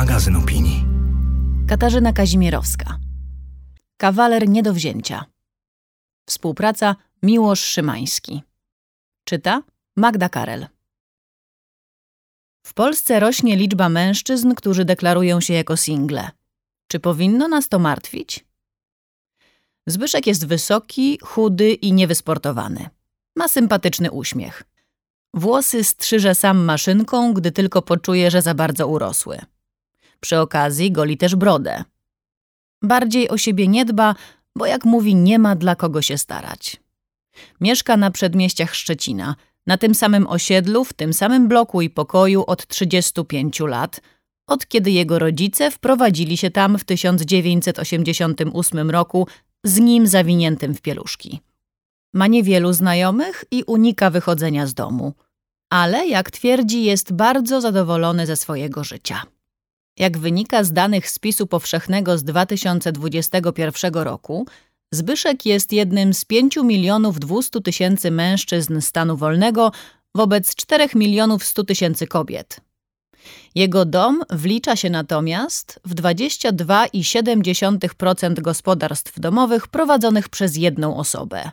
magazyn opinii. Katarzyna Kazimierowska. Kawaler nie do wzięcia. Współpraca Miłosz Szymański. Czyta Magda Karel. W Polsce rośnie liczba mężczyzn, którzy deklarują się jako single. Czy powinno nas to martwić? Zbyszek jest wysoki, chudy i niewysportowany. Ma sympatyczny uśmiech. Włosy strzyże sam maszynką, gdy tylko poczuje, że za bardzo urosły. Przy okazji goli też brodę. Bardziej o siebie nie dba, bo jak mówi, nie ma dla kogo się starać. Mieszka na przedmieściach Szczecina, na tym samym osiedlu, w tym samym bloku i pokoju od 35 lat, od kiedy jego rodzice wprowadzili się tam w 1988 roku z nim zawiniętym w pieluszki. Ma niewielu znajomych i unika wychodzenia z domu, ale jak twierdzi, jest bardzo zadowolony ze swojego życia. Jak wynika z danych spisu powszechnego z 2021 roku, Zbyszek jest jednym z 5 milionów 200 tysięcy mężczyzn stanu wolnego wobec 4 milionów 100 tysięcy kobiet. Jego dom wlicza się natomiast w 22,7% gospodarstw domowych prowadzonych przez jedną osobę.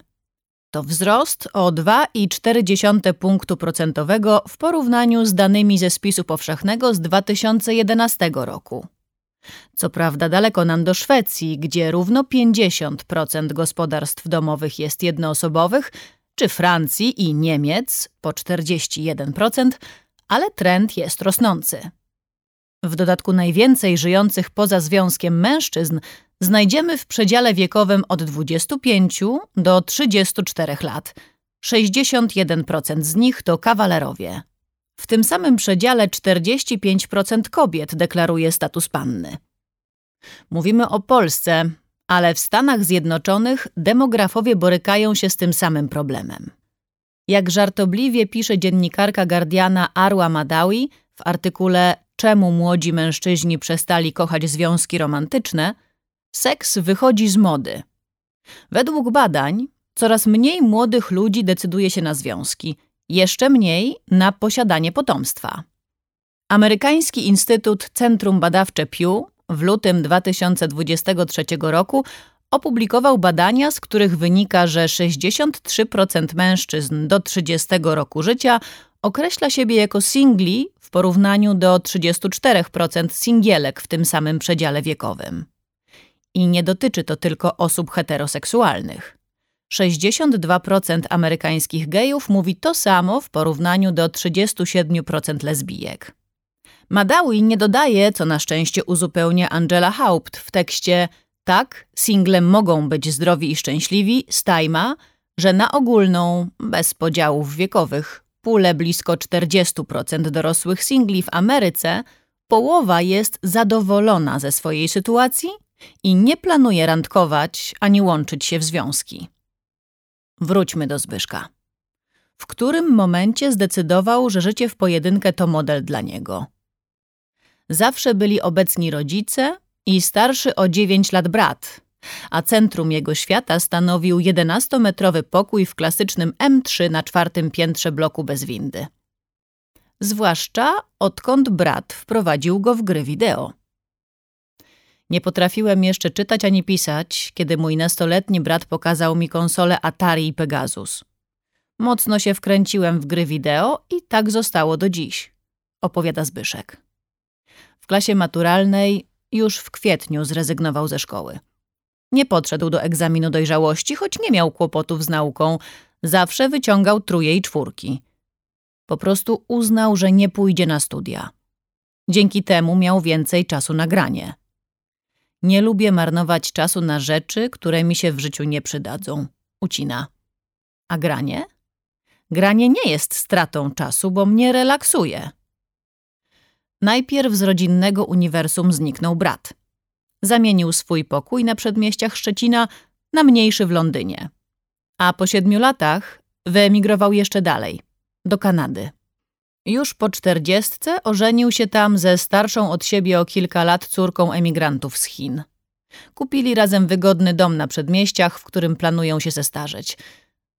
To wzrost o 2,4 punktu procentowego w porównaniu z danymi ze spisu powszechnego z 2011 roku. Co prawda daleko nam do Szwecji, gdzie równo 50% gospodarstw domowych jest jednoosobowych, czy Francji i Niemiec po 41%, ale trend jest rosnący. W dodatku najwięcej żyjących poza związkiem mężczyzn znajdziemy w przedziale wiekowym od 25 do 34 lat. 61% z nich to kawalerowie. W tym samym przedziale 45% kobiet deklaruje status panny. Mówimy o Polsce, ale w Stanach Zjednoczonych demografowie borykają się z tym samym problemem. Jak żartobliwie pisze dziennikarka Guardiana Arwa Madawi w artykule Czemu młodzi mężczyźni przestali kochać związki romantyczne, seks wychodzi z mody. Według badań coraz mniej młodych ludzi decyduje się na związki, jeszcze mniej na posiadanie potomstwa. Amerykański Instytut Centrum Badawcze Pew w lutym 2023 roku opublikował badania, z których wynika, że 63% mężczyzn do 30 roku życia określa siebie jako singli w porównaniu do 34% singielek w tym samym przedziale wiekowym. I nie dotyczy to tylko osób heteroseksualnych. 62% amerykańskich gejów mówi to samo w porównaniu do 37% lesbijek. Madawi nie dodaje, co na szczęście uzupełnia Angela Haupt w tekście Tak, single mogą być zdrowi i szczęśliwi, stajma, że na ogólną, bez podziałów wiekowych, pulę blisko 40% dorosłych singli w Ameryce, połowa jest zadowolona ze swojej sytuacji i nie planuje randkować ani łączyć się w związki. Wróćmy do Zbyszka. W którym momencie zdecydował, że życie w pojedynkę to model dla niego? Zawsze byli obecni rodzice i starszy o 9 lat brat, a centrum jego świata stanowił 11-metrowy pokój w klasycznym M3 na czwartym piętrze bloku bez windy. Zwłaszcza odkąd brat wprowadził go w gry wideo. Nie potrafiłem jeszcze czytać ani pisać, kiedy mój nastoletni brat pokazał mi konsolę Atari i Pegasus. Mocno się wkręciłem w gry wideo i tak zostało do dziś, opowiada Zbyszek. W klasie maturalnej już w kwietniu zrezygnował ze szkoły. Nie podszedł do egzaminu dojrzałości, choć nie miał kłopotów z nauką. Zawsze wyciągał truje i czwórki. Po prostu uznał, że nie pójdzie na studia. Dzięki temu miał więcej czasu na granie. Nie lubię marnować czasu na rzeczy, które mi się w życiu nie przydadzą. Ucina. A granie? Granie nie jest stratą czasu, bo mnie relaksuje. Najpierw z rodzinnego uniwersum zniknął brat. Zamienił swój pokój na przedmieściach Szczecina na mniejszy w Londynie. A po siedmiu latach wyemigrował jeszcze dalej, do Kanady. Już po czterdziestce ożenił się tam ze starszą od siebie o kilka lat córką emigrantów z Chin. Kupili razem wygodny dom na przedmieściach, w którym planują się zestarzeć.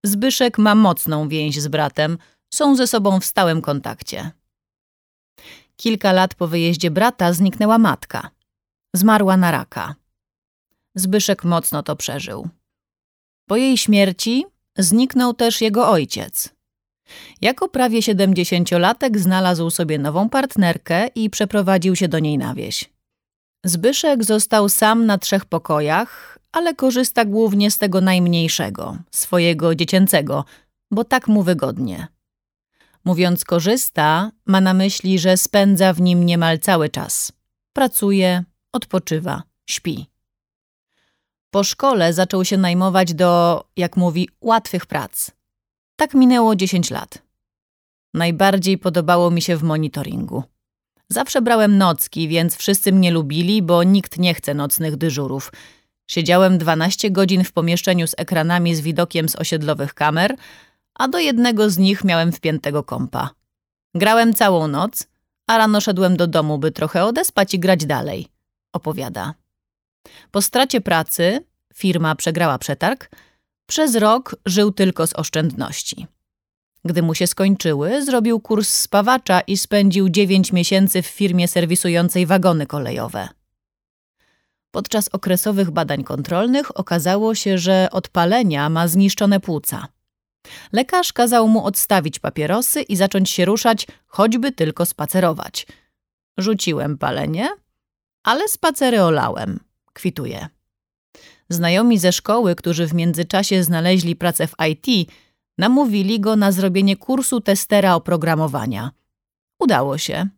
Zbyszek ma mocną więź z bratem, są ze sobą w stałym kontakcie. Kilka lat po wyjeździe brata zniknęła matka. Zmarła na raka. Zbyszek mocno to przeżył. Po jej śmierci zniknął też jego ojciec. Jako prawie siedemdziesięciolatek znalazł sobie nową partnerkę i przeprowadził się do niej na wieś. Zbyszek został sam na trzech pokojach, ale korzysta głównie z tego najmniejszego, swojego dziecięcego, bo tak mu wygodnie. Mówiąc korzysta, ma na myśli, że spędza w nim niemal cały czas. Pracuje, odpoczywa, śpi. Po szkole zaczął się najmować do, jak mówi, łatwych prac. Tak minęło 10 lat. Najbardziej podobało mi się w monitoringu. Zawsze brałem nocki, więc wszyscy mnie lubili, bo nikt nie chce nocnych dyżurów. Siedziałem 12 godzin w pomieszczeniu z ekranami z widokiem z osiedlowych kamer, a do jednego z nich miałem wpiętego kompa. Grałem całą noc, a rano szedłem do domu, by trochę odespać i grać dalej, opowiada. Po stracie pracy, firma przegrała przetarg, przez rok żył tylko z oszczędności. Gdy mu się skończyły, zrobił kurs spawacza i spędził dziewięć miesięcy w firmie serwisującej wagony kolejowe. Podczas okresowych badań kontrolnych okazało się, że od palenia ma zniszczone płuca. Lekarz kazał mu odstawić papierosy i zacząć się ruszać, choćby tylko spacerować. Rzuciłem palenie, ale spacery olałem. Kwituje. Znajomi ze szkoły, którzy w międzyczasie znaleźli pracę w IT, namówili go na zrobienie kursu testera oprogramowania. Udało się.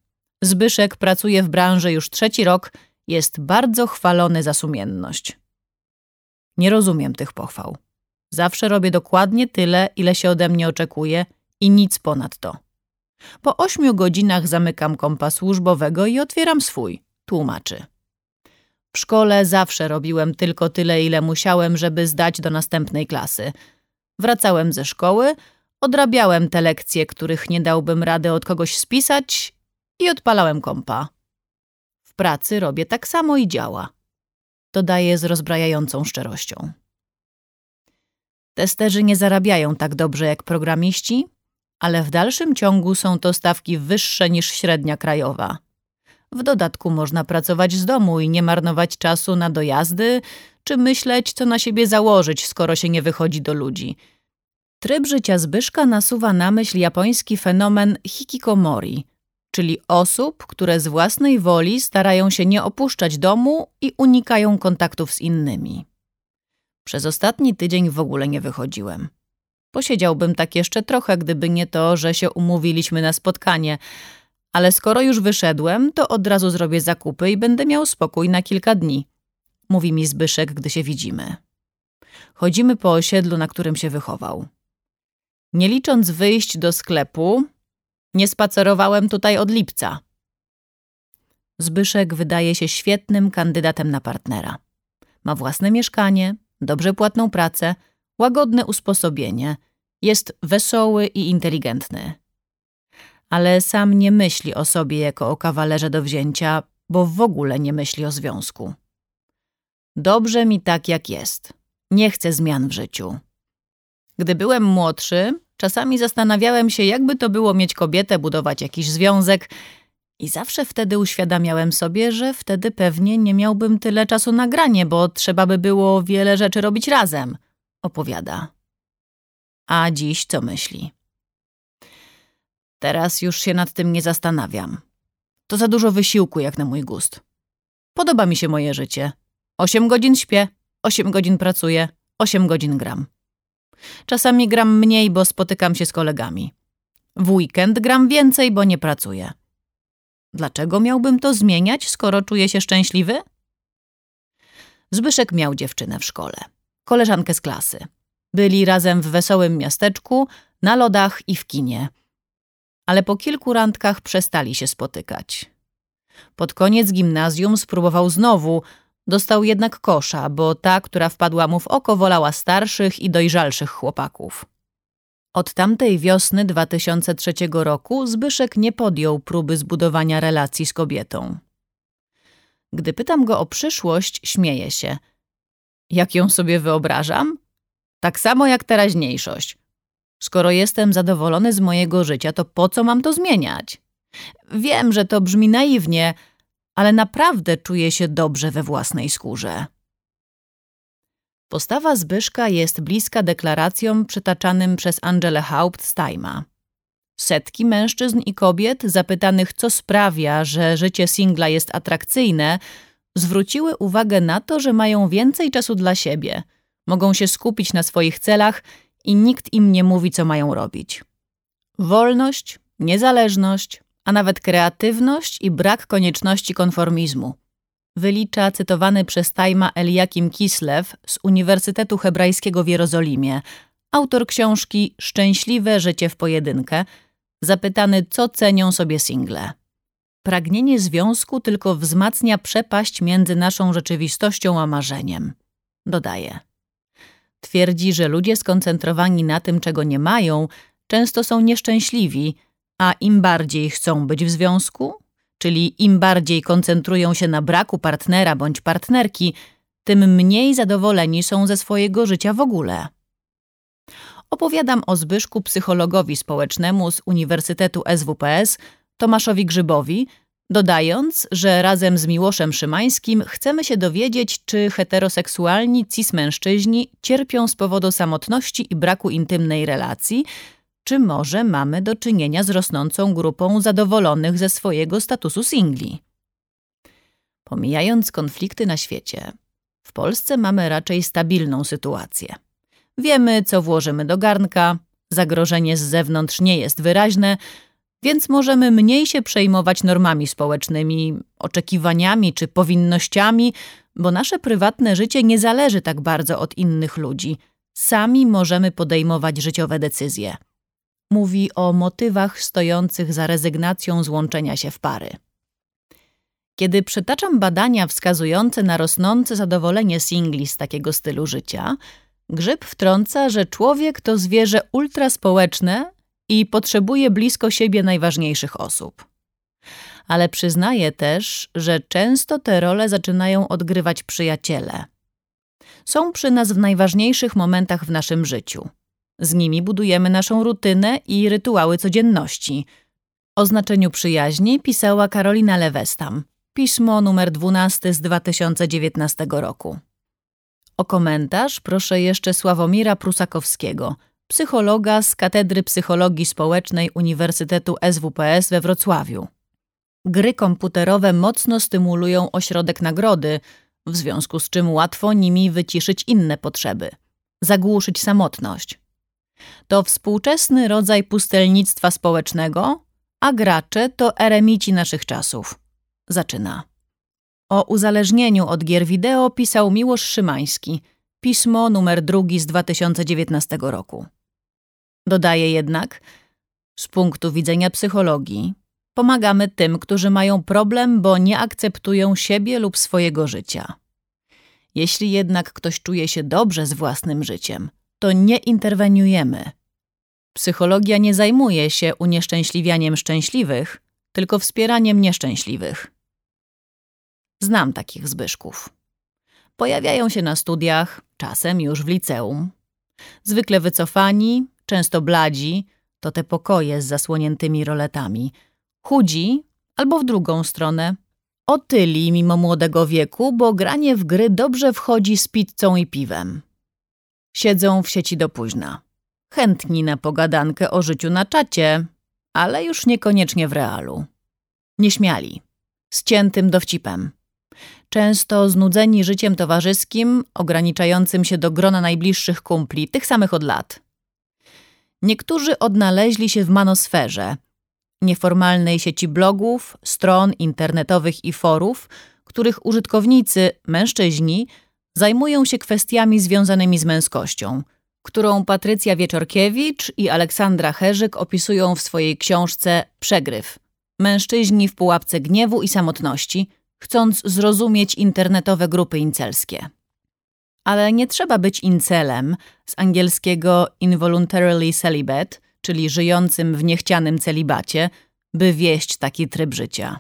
Zbyszek pracuje w branży już trzeci rok, jest bardzo chwalony za sumienność. Nie rozumiem tych pochwał. Zawsze robię dokładnie tyle, ile się ode mnie oczekuje i nic ponad to. Po ośmiu godzinach zamykam kompa służbowego i otwieram swój, tłumaczy. W szkole zawsze robiłem tylko tyle, ile musiałem, żeby zdać do następnej klasy. Wracałem ze szkoły, odrabiałem te lekcje, których nie dałbym rady od kogoś spisać i odpalałem kompa. W pracy robię tak samo i działa. Dodaję z rozbrajającą szczerością. Testerzy nie zarabiają tak dobrze jak programiści, ale w dalszym ciągu są to stawki wyższe niż średnia krajowa. W dodatku można pracować z domu i nie marnować czasu na dojazdy, czy myśleć, co na siebie założyć, skoro się nie wychodzi do ludzi. Tryb życia Zbyszka nasuwa na myśl japoński fenomen hikikomori, czyli osób, które z własnej woli starają się nie opuszczać domu i unikają kontaktów z innymi. Przez ostatni tydzień w ogóle nie wychodziłem. Posiedziałbym tak jeszcze trochę, gdyby nie to, że się umówiliśmy na spotkanie – ale skoro już wyszedłem, to od razu zrobię zakupy i będę miał spokój na kilka dni, mówi mi Zbyszek, gdy się widzimy. Chodzimy po osiedlu, na którym się wychował. Nie licząc wyjść do sklepu, nie spacerowałem tutaj od lipca. Zbyszek wydaje się świetnym kandydatem na partnera. Ma własne mieszkanie, dobrze płatną pracę, łagodne usposobienie, jest wesoły i inteligentny ale sam nie myśli o sobie jako o kawalerze do wzięcia, bo w ogóle nie myśli o związku. Dobrze mi tak, jak jest. Nie chcę zmian w życiu. Gdy byłem młodszy, czasami zastanawiałem się, jakby to było mieć kobietę, budować jakiś związek i zawsze wtedy uświadamiałem sobie, że wtedy pewnie nie miałbym tyle czasu na granie, bo trzeba by było wiele rzeczy robić razem, opowiada. A dziś co myśli? Teraz już się nad tym nie zastanawiam. To za dużo wysiłku jak na mój gust. Podoba mi się moje życie. Osiem godzin śpię, osiem godzin pracuję, osiem godzin gram. Czasami gram mniej, bo spotykam się z kolegami. W weekend gram więcej, bo nie pracuję. Dlaczego miałbym to zmieniać, skoro czuję się szczęśliwy? Zbyszek miał dziewczynę w szkole, koleżankę z klasy. Byli razem w wesołym miasteczku, na lodach i w kinie – ale po kilku randkach przestali się spotykać. Pod koniec gimnazjum spróbował znowu, dostał jednak kosza, bo ta, która wpadła mu w oko, wolała starszych i dojrzalszych chłopaków. Od tamtej wiosny 2003 roku Zbyszek nie podjął próby zbudowania relacji z kobietą. Gdy pytam go o przyszłość, śmieje się. Jak ją sobie wyobrażam? Tak samo jak teraźniejszość. Skoro jestem zadowolony z mojego życia, to po co mam to zmieniać? Wiem, że to brzmi naiwnie, ale naprawdę czuję się dobrze we własnej skórze. Postawa Zbyszka jest bliska deklaracjom przytaczanym przez Angelę Haupt z Tajma. Setki mężczyzn i kobiet zapytanych, co sprawia, że życie singla jest atrakcyjne, zwróciły uwagę na to, że mają więcej czasu dla siebie, mogą się skupić na swoich celach i nikt im nie mówi, co mają robić. Wolność, niezależność, a nawet kreatywność i brak konieczności konformizmu. Wylicza cytowany przez Tajma Eliakim Kislev z Uniwersytetu Hebrajskiego w Jerozolimie, autor książki Szczęśliwe życie w pojedynkę, zapytany, co cenią sobie single. Pragnienie związku tylko wzmacnia przepaść między naszą rzeczywistością a marzeniem. Dodaje. Twierdzi, że ludzie skoncentrowani na tym, czego nie mają, często są nieszczęśliwi, a im bardziej chcą być w związku, czyli im bardziej koncentrują się na braku partnera bądź partnerki, tym mniej zadowoleni są ze swojego życia w ogóle. Opowiadam o Zbyszku psychologowi społecznemu z Uniwersytetu SWPS, Tomaszowi Grzybowi, dodając, że razem z Miłoszem Szymańskim chcemy się dowiedzieć, czy heteroseksualni cis-mężczyźni cierpią z powodu samotności i braku intymnej relacji, czy może mamy do czynienia z rosnącą grupą zadowolonych ze swojego statusu singli. Pomijając konflikty na świecie, w Polsce mamy raczej stabilną sytuację. Wiemy, co włożymy do garnka, zagrożenie z zewnątrz nie jest wyraźne, więc możemy mniej się przejmować normami społecznymi, oczekiwaniami czy powinnościami, bo nasze prywatne życie nie zależy tak bardzo od innych ludzi. Sami możemy podejmować życiowe decyzje. Mówi o motywach stojących za rezygnacją z łączenia się w pary. Kiedy przytaczam badania wskazujące na rosnące zadowolenie singli z takiego stylu życia, Grzyb wtrąca, że człowiek to zwierzę ultraspołeczne i potrzebuje blisko siebie najważniejszych osób. Ale przyznaje też, że często te role zaczynają odgrywać przyjaciele. Są przy nas w najważniejszych momentach w naszym życiu. Z nimi budujemy naszą rutynę i rytuały codzienności. O znaczeniu przyjaźni pisała Karolina Lewestam, pismo numer 12 z 2019 roku. O komentarz proszę jeszcze Sławomira Prusakowskiego, psychologa z Katedry Psychologii Społecznej Uniwersytetu SWPS we Wrocławiu. Gry komputerowe mocno stymulują ośrodek nagrody, w związku z czym łatwo nimi wyciszyć inne potrzeby, zagłuszyć samotność. To współczesny rodzaj pustelnictwa społecznego, a gracze to eremici naszych czasów. Zaczyna. O uzależnieniu od gier wideo pisał Miłosz Szymański, pismo numer drugi z 2019 roku. Dodaje jednak, z punktu widzenia psychologii, pomagamy tym, którzy mają problem, bo nie akceptują siebie lub swojego życia. Jeśli jednak ktoś czuje się dobrze z własnym życiem, to nie interweniujemy. Psychologia nie zajmuje się unieszczęśliwianiem szczęśliwych, tylko wspieraniem nieszczęśliwych. Znam takich Zbyszków. Pojawiają się na studiach, czasem już w liceum. Zwykle wycofani, często bladzi, to te pokoje z zasłoniętymi roletami. Chudzi, albo w drugą stronę. Otyli mimo młodego wieku, bo granie w gry dobrze wchodzi z pizzą i piwem. Siedzą w sieci do późna. Chętni na pogadankę o życiu na czacie, ale już niekoniecznie w realu. Nieśmiali, z ciętym dowcipem często znudzeni życiem towarzyskim, ograniczającym się do grona najbliższych kumpli, tych samych od lat. Niektórzy odnaleźli się w manosferze, nieformalnej sieci blogów, stron internetowych i forów, których użytkownicy, mężczyźni, zajmują się kwestiami związanymi z męskością, którą Patrycja Wieczorkiewicz i Aleksandra Herzyk opisują w swojej książce Przegryw. Mężczyźni w pułapce gniewu i samotności – chcąc zrozumieć internetowe grupy incelskie. Ale nie trzeba być incelem z angielskiego involuntarily celibate, czyli żyjącym w niechcianym celibacie, by wieść taki tryb życia.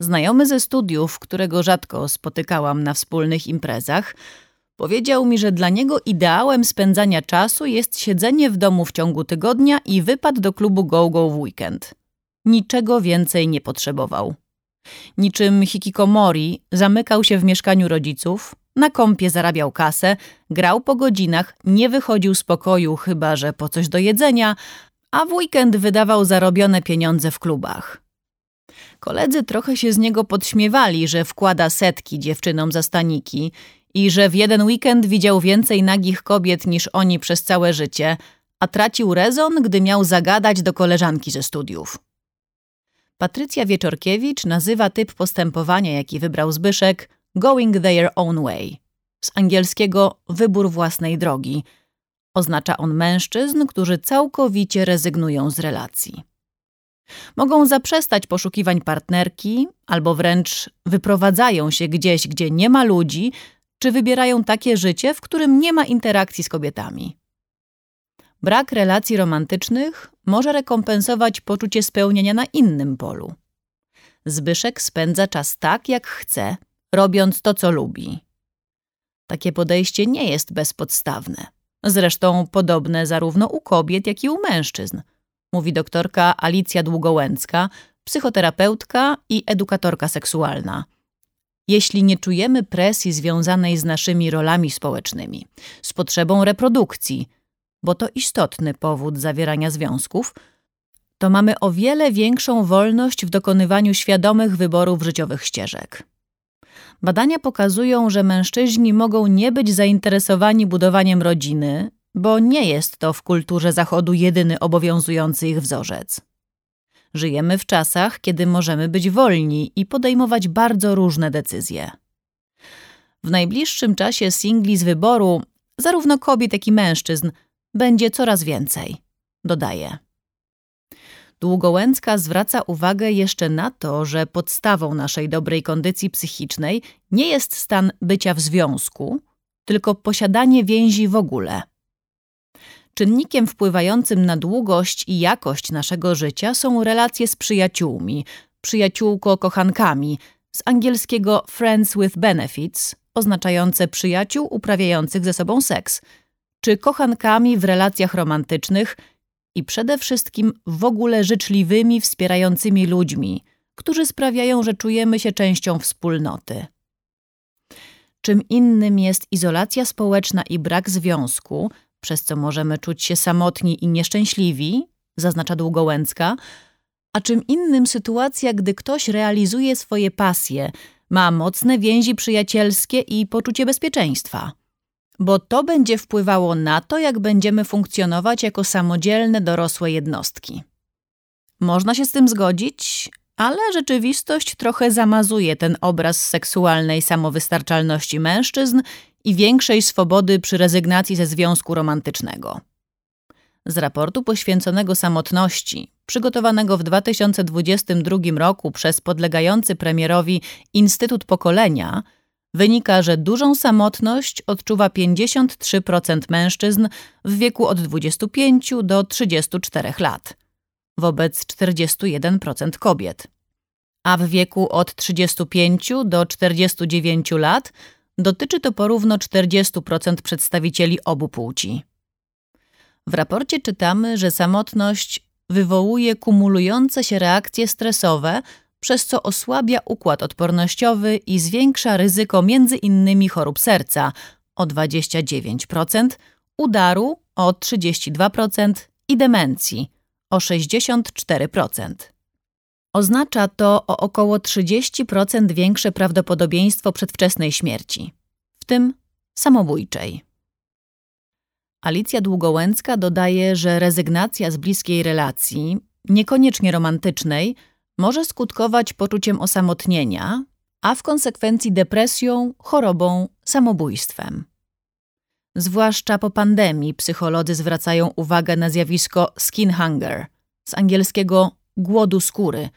Znajomy ze studiów, którego rzadko spotykałam na wspólnych imprezach, powiedział mi, że dla niego ideałem spędzania czasu jest siedzenie w domu w ciągu tygodnia i wypad do klubu go-go w weekend. niczego więcej nie potrzebował. Niczym hikikomori zamykał się w mieszkaniu rodziców, na kąpie zarabiał kasę, grał po godzinach, nie wychodził z pokoju chyba, że po coś do jedzenia, a w weekend wydawał zarobione pieniądze w klubach. Koledzy trochę się z niego podśmiewali, że wkłada setki dziewczynom za staniki i że w jeden weekend widział więcej nagich kobiet niż oni przez całe życie, a tracił rezon, gdy miał zagadać do koleżanki ze studiów. Patrycja Wieczorkiewicz nazywa typ postępowania, jaki wybrał Zbyszek, going their own way. Z angielskiego wybór własnej drogi. Oznacza on mężczyzn, którzy całkowicie rezygnują z relacji. Mogą zaprzestać poszukiwań partnerki, albo wręcz wyprowadzają się gdzieś, gdzie nie ma ludzi, czy wybierają takie życie, w którym nie ma interakcji z kobietami. Brak relacji romantycznych może rekompensować poczucie spełnienia na innym polu. Zbyszek spędza czas tak, jak chce, robiąc to, co lubi. Takie podejście nie jest bezpodstawne. Zresztą podobne zarówno u kobiet, jak i u mężczyzn, mówi doktorka Alicja Długołęcka, psychoterapeutka i edukatorka seksualna. Jeśli nie czujemy presji związanej z naszymi rolami społecznymi, z potrzebą reprodukcji, bo to istotny powód zawierania związków, to mamy o wiele większą wolność w dokonywaniu świadomych wyborów życiowych ścieżek. Badania pokazują, że mężczyźni mogą nie być zainteresowani budowaniem rodziny, bo nie jest to w kulturze Zachodu jedyny obowiązujący ich wzorzec. Żyjemy w czasach, kiedy możemy być wolni i podejmować bardzo różne decyzje. W najbliższym czasie singli z wyboru, zarówno kobiet, jak i mężczyzn, będzie coraz więcej, dodaje. Długołęcka zwraca uwagę jeszcze na to, że podstawą naszej dobrej kondycji psychicznej nie jest stan bycia w związku, tylko posiadanie więzi w ogóle. Czynnikiem wpływającym na długość i jakość naszego życia są relacje z przyjaciółmi, przyjaciółko-kochankami, z angielskiego friends with benefits, oznaczające przyjaciół uprawiających ze sobą seks, czy kochankami w relacjach romantycznych – i przede wszystkim w ogóle życzliwymi, wspierającymi ludźmi, którzy sprawiają, że czujemy się częścią wspólnoty. Czym innym jest izolacja społeczna i brak związku, przez co możemy czuć się samotni i nieszczęśliwi, zaznacza Długołęcka, a czym innym sytuacja, gdy ktoś realizuje swoje pasje, ma mocne więzi przyjacielskie i poczucie bezpieczeństwa bo to będzie wpływało na to, jak będziemy funkcjonować jako samodzielne dorosłe jednostki. Można się z tym zgodzić, ale rzeczywistość trochę zamazuje ten obraz seksualnej samowystarczalności mężczyzn i większej swobody przy rezygnacji ze związku romantycznego. Z raportu poświęconego samotności, przygotowanego w 2022 roku przez podlegający premierowi Instytut Pokolenia, wynika, że dużą samotność odczuwa 53% mężczyzn w wieku od 25 do 34 lat, wobec 41% kobiet. A w wieku od 35 do 49 lat dotyczy to porówno 40% przedstawicieli obu płci. W raporcie czytamy, że samotność wywołuje kumulujące się reakcje stresowe przez co osłabia układ odpornościowy i zwiększa ryzyko między innymi chorób serca o 29%, udaru o 32% i demencji o 64%. Oznacza to o około 30% większe prawdopodobieństwo przedwczesnej śmierci, w tym samobójczej. Alicja Długołęcka dodaje, że rezygnacja z bliskiej relacji, niekoniecznie romantycznej, może skutkować poczuciem osamotnienia, a w konsekwencji depresją, chorobą, samobójstwem. Zwłaszcza po pandemii psycholodzy zwracają uwagę na zjawisko skin hunger, z angielskiego głodu skóry,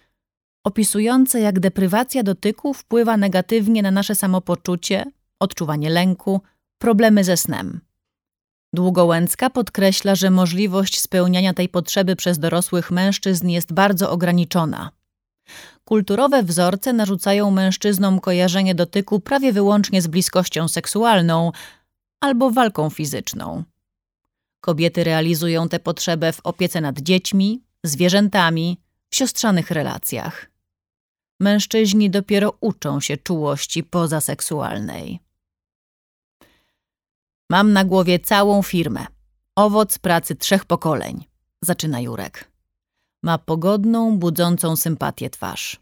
opisujące jak deprywacja dotyku wpływa negatywnie na nasze samopoczucie, odczuwanie lęku, problemy ze snem. Długołęcka podkreśla, że możliwość spełniania tej potrzeby przez dorosłych mężczyzn jest bardzo ograniczona – Kulturowe wzorce narzucają mężczyznom kojarzenie dotyku prawie wyłącznie z bliskością seksualną albo walką fizyczną. Kobiety realizują tę potrzebę w opiece nad dziećmi, zwierzętami, w siostrzanych relacjach. Mężczyźni dopiero uczą się czułości pozaseksualnej. Mam na głowie całą firmę. Owoc pracy trzech pokoleń, zaczyna Jurek. Ma pogodną, budzącą sympatię twarz.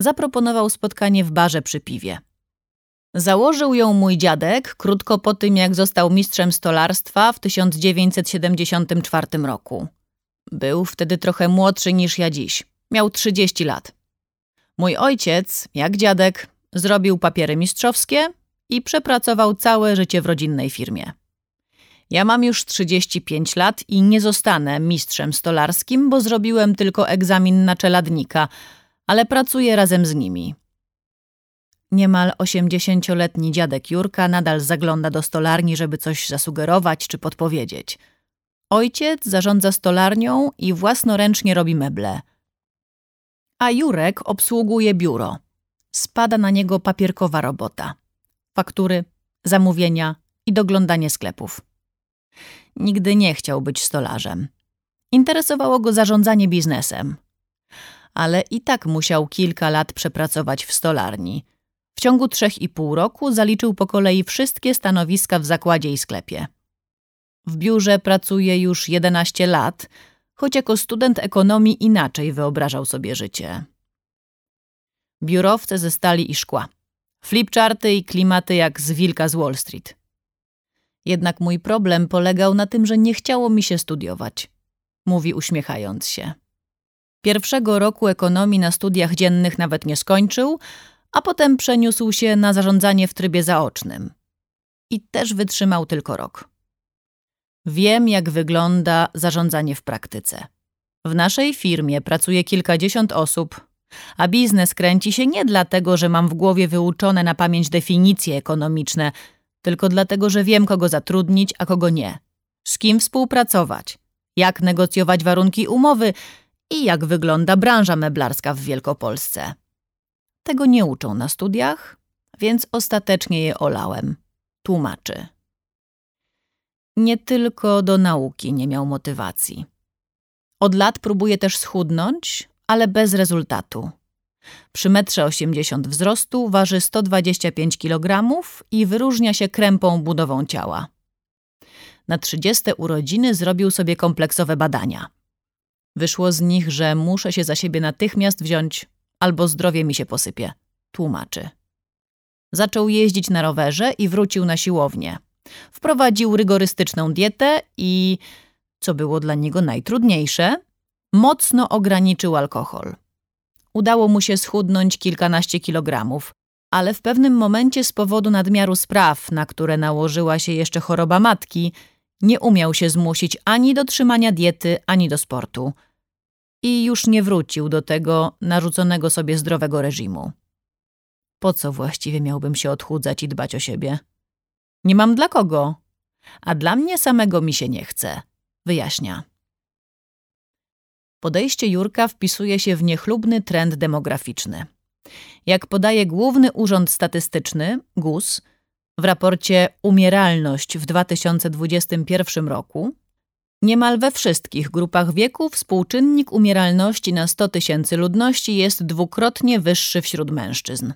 Zaproponował spotkanie w barze przy piwie. Założył ją mój dziadek krótko po tym, jak został mistrzem stolarstwa w 1974 roku. Był wtedy trochę młodszy niż ja dziś. Miał 30 lat. Mój ojciec, jak dziadek, zrobił papiery mistrzowskie i przepracował całe życie w rodzinnej firmie. Ja mam już 35 lat i nie zostanę mistrzem stolarskim, bo zrobiłem tylko egzamin na czeladnika, ale pracuję razem z nimi. Niemal 80-letni dziadek Jurka nadal zagląda do stolarni, żeby coś zasugerować czy podpowiedzieć. Ojciec zarządza stolarnią i własnoręcznie robi meble. A Jurek obsługuje biuro. Spada na niego papierkowa robota. Faktury, zamówienia i doglądanie sklepów. Nigdy nie chciał być stolarzem. Interesowało go zarządzanie biznesem. Ale i tak musiał kilka lat przepracować w stolarni. W ciągu trzech i pół roku zaliczył po kolei wszystkie stanowiska w zakładzie i sklepie. W biurze pracuje już 11 lat, choć jako student ekonomii inaczej wyobrażał sobie życie. Biurowce ze stali i szkła. Flipcharty i klimaty jak z wilka z Wall Street. Jednak mój problem polegał na tym, że nie chciało mi się studiować. Mówi uśmiechając się. Pierwszego roku ekonomii na studiach dziennych nawet nie skończył, a potem przeniósł się na zarządzanie w trybie zaocznym. I też wytrzymał tylko rok. Wiem, jak wygląda zarządzanie w praktyce. W naszej firmie pracuje kilkadziesiąt osób, a biznes kręci się nie dlatego, że mam w głowie wyuczone na pamięć definicje ekonomiczne, tylko dlatego, że wiem, kogo zatrudnić, a kogo nie. Z kim współpracować, jak negocjować warunki umowy i jak wygląda branża meblarska w Wielkopolsce. Tego nie uczą na studiach, więc ostatecznie je olałem. Tłumaczy. Nie tylko do nauki nie miał motywacji. Od lat próbuje też schudnąć, ale bez rezultatu. Przy metrze 80 wzrostu waży 125 kg i wyróżnia się krępą budową ciała. Na 30 urodziny zrobił sobie kompleksowe badania. Wyszło z nich, że muszę się za siebie natychmiast wziąć, albo zdrowie mi się posypie, tłumaczy. Zaczął jeździć na rowerze i wrócił na siłownię. Wprowadził rygorystyczną dietę i, co było dla niego najtrudniejsze, mocno ograniczył alkohol. Udało mu się schudnąć kilkanaście kilogramów, ale w pewnym momencie z powodu nadmiaru spraw, na które nałożyła się jeszcze choroba matki, nie umiał się zmusić ani do trzymania diety, ani do sportu. I już nie wrócił do tego narzuconego sobie zdrowego reżimu. Po co właściwie miałbym się odchudzać i dbać o siebie? Nie mam dla kogo, a dla mnie samego mi się nie chce, wyjaśnia. Podejście Jurka wpisuje się w niechlubny trend demograficzny. Jak podaje Główny Urząd Statystyczny, GUS, w raporcie Umieralność w 2021 roku, niemal we wszystkich grupach wieku współczynnik umieralności na 100 tysięcy ludności jest dwukrotnie wyższy wśród mężczyzn.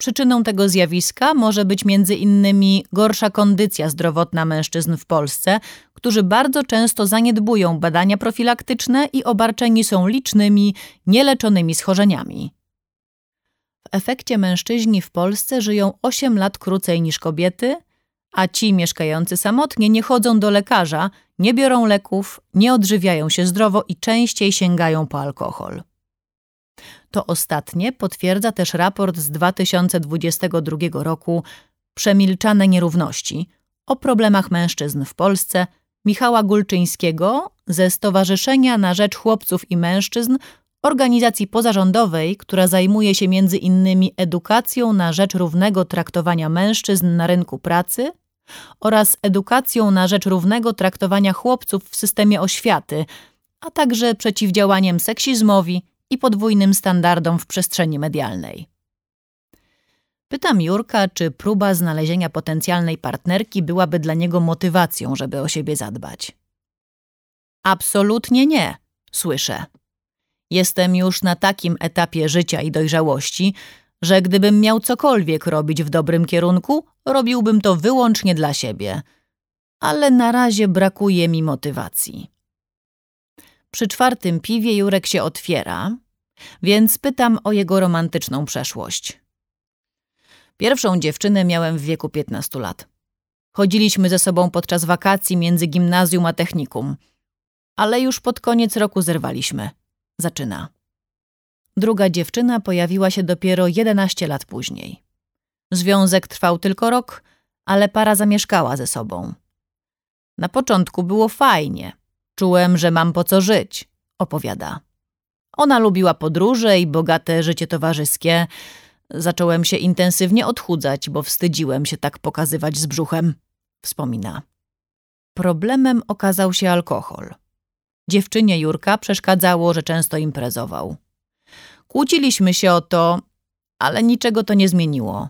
Przyczyną tego zjawiska może być między innymi gorsza kondycja zdrowotna mężczyzn w Polsce, którzy bardzo często zaniedbują badania profilaktyczne i obarczeni są licznymi, nieleczonymi schorzeniami. W efekcie mężczyźni w Polsce żyją 8 lat krócej niż kobiety, a ci mieszkający samotnie nie chodzą do lekarza, nie biorą leków, nie odżywiają się zdrowo i częściej sięgają po alkohol. To ostatnie potwierdza też raport z 2022 roku. Przemilczane nierówności. O problemach mężczyzn w Polsce. Michała Gulczyńskiego ze Stowarzyszenia na Rzecz Chłopców i Mężczyzn, organizacji pozarządowej, która zajmuje się między innymi edukacją na rzecz równego traktowania mężczyzn na rynku pracy oraz edukacją na rzecz równego traktowania chłopców w systemie oświaty, a także przeciwdziałaniem seksizmowi, i podwójnym standardom w przestrzeni medialnej. Pytam Jurka, czy próba znalezienia potencjalnej partnerki byłaby dla niego motywacją, żeby o siebie zadbać. Absolutnie nie, słyszę. Jestem już na takim etapie życia i dojrzałości, że gdybym miał cokolwiek robić w dobrym kierunku, robiłbym to wyłącznie dla siebie. Ale na razie brakuje mi motywacji. Przy czwartym piwie Jurek się otwiera, więc pytam o jego romantyczną przeszłość. Pierwszą dziewczynę miałem w wieku 15 lat. Chodziliśmy ze sobą podczas wakacji między gimnazjum a technikum, ale już pod koniec roku zerwaliśmy. Zaczyna. Druga dziewczyna pojawiła się dopiero 11 lat później. Związek trwał tylko rok, ale para zamieszkała ze sobą. Na początku było fajnie. Czułem, że mam po co żyć, opowiada. Ona lubiła podróże i bogate życie towarzyskie. Zacząłem się intensywnie odchudzać, bo wstydziłem się tak pokazywać z brzuchem, wspomina. Problemem okazał się alkohol. Dziewczynie Jurka przeszkadzało, że często imprezował. Kłóciliśmy się o to, ale niczego to nie zmieniło.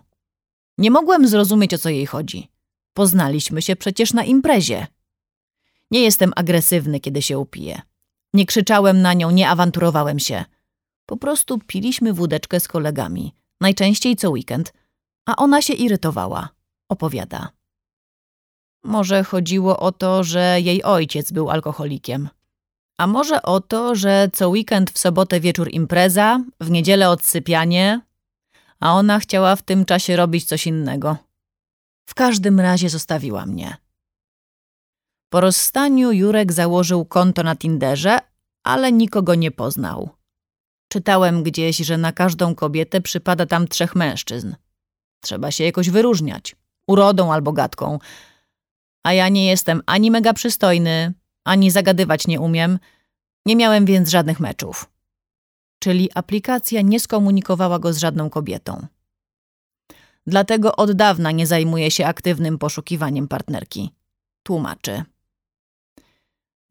Nie mogłem zrozumieć, o co jej chodzi. Poznaliśmy się przecież na imprezie. Nie jestem agresywny, kiedy się upiję. Nie krzyczałem na nią, nie awanturowałem się. Po prostu piliśmy wódeczkę z kolegami, najczęściej co weekend, a ona się irytowała, opowiada. Może chodziło o to, że jej ojciec był alkoholikiem. A może o to, że co weekend w sobotę wieczór impreza, w niedzielę odsypianie, a ona chciała w tym czasie robić coś innego. W każdym razie zostawiła mnie. Po rozstaniu Jurek założył konto na Tinderze, ale nikogo nie poznał. Czytałem gdzieś, że na każdą kobietę przypada tam trzech mężczyzn. Trzeba się jakoś wyróżniać, urodą albo gadką. A ja nie jestem ani mega przystojny, ani zagadywać nie umiem, nie miałem więc żadnych meczów. Czyli aplikacja nie skomunikowała go z żadną kobietą. Dlatego od dawna nie zajmuje się aktywnym poszukiwaniem partnerki. Tłumaczy.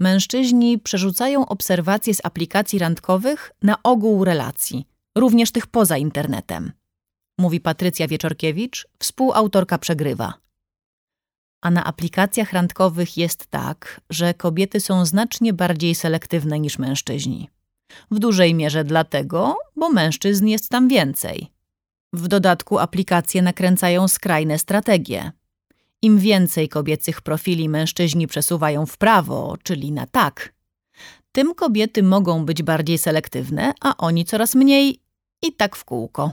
Mężczyźni przerzucają obserwacje z aplikacji randkowych na ogół relacji, również tych poza internetem. Mówi Patrycja Wieczorkiewicz, współautorka Przegrywa. A na aplikacjach randkowych jest tak, że kobiety są znacznie bardziej selektywne niż mężczyźni. W dużej mierze dlatego, bo mężczyzn jest tam więcej. W dodatku aplikacje nakręcają skrajne strategie. Im więcej kobiecych profili mężczyźni przesuwają w prawo, czyli na tak, tym kobiety mogą być bardziej selektywne, a oni coraz mniej i tak w kółko.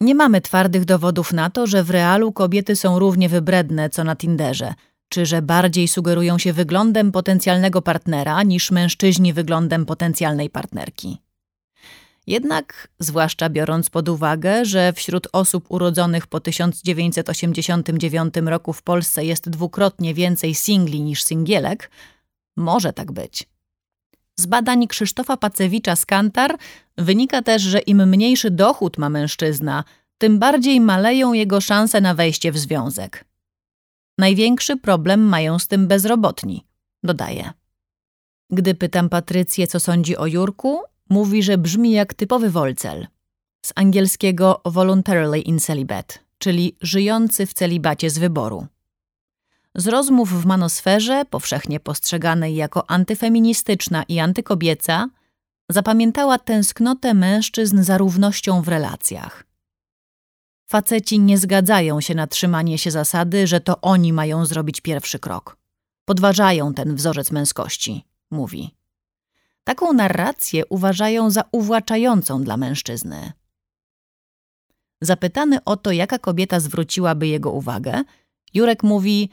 Nie mamy twardych dowodów na to, że w realu kobiety są równie wybredne co na Tinderze, czy że bardziej sugerują się wyglądem potencjalnego partnera niż mężczyźni wyglądem potencjalnej partnerki. Jednak, zwłaszcza biorąc pod uwagę, że wśród osób urodzonych po 1989 roku w Polsce jest dwukrotnie więcej singli niż singielek, może tak być. Z badań Krzysztofa Pacewicza z Kantar wynika też, że im mniejszy dochód ma mężczyzna, tym bardziej maleją jego szanse na wejście w związek. Największy problem mają z tym bezrobotni, dodaje. Gdy pytam Patrycję, co sądzi o Jurku, mówi, że brzmi jak typowy wolcel. Z angielskiego voluntarily in celibate, czyli żyjący w celibacie z wyboru. Z rozmów w manosferze, powszechnie postrzeganej jako antyfeministyczna i antykobieca, zapamiętała tęsknotę mężczyzn za równością w relacjach. Faceci nie zgadzają się na trzymanie się zasady, że to oni mają zrobić pierwszy krok. Podważają ten wzorzec męskości, mówi. Taką narrację uważają za uwłaczającą dla mężczyzny. Zapytany o to, jaka kobieta zwróciłaby jego uwagę, Jurek mówi: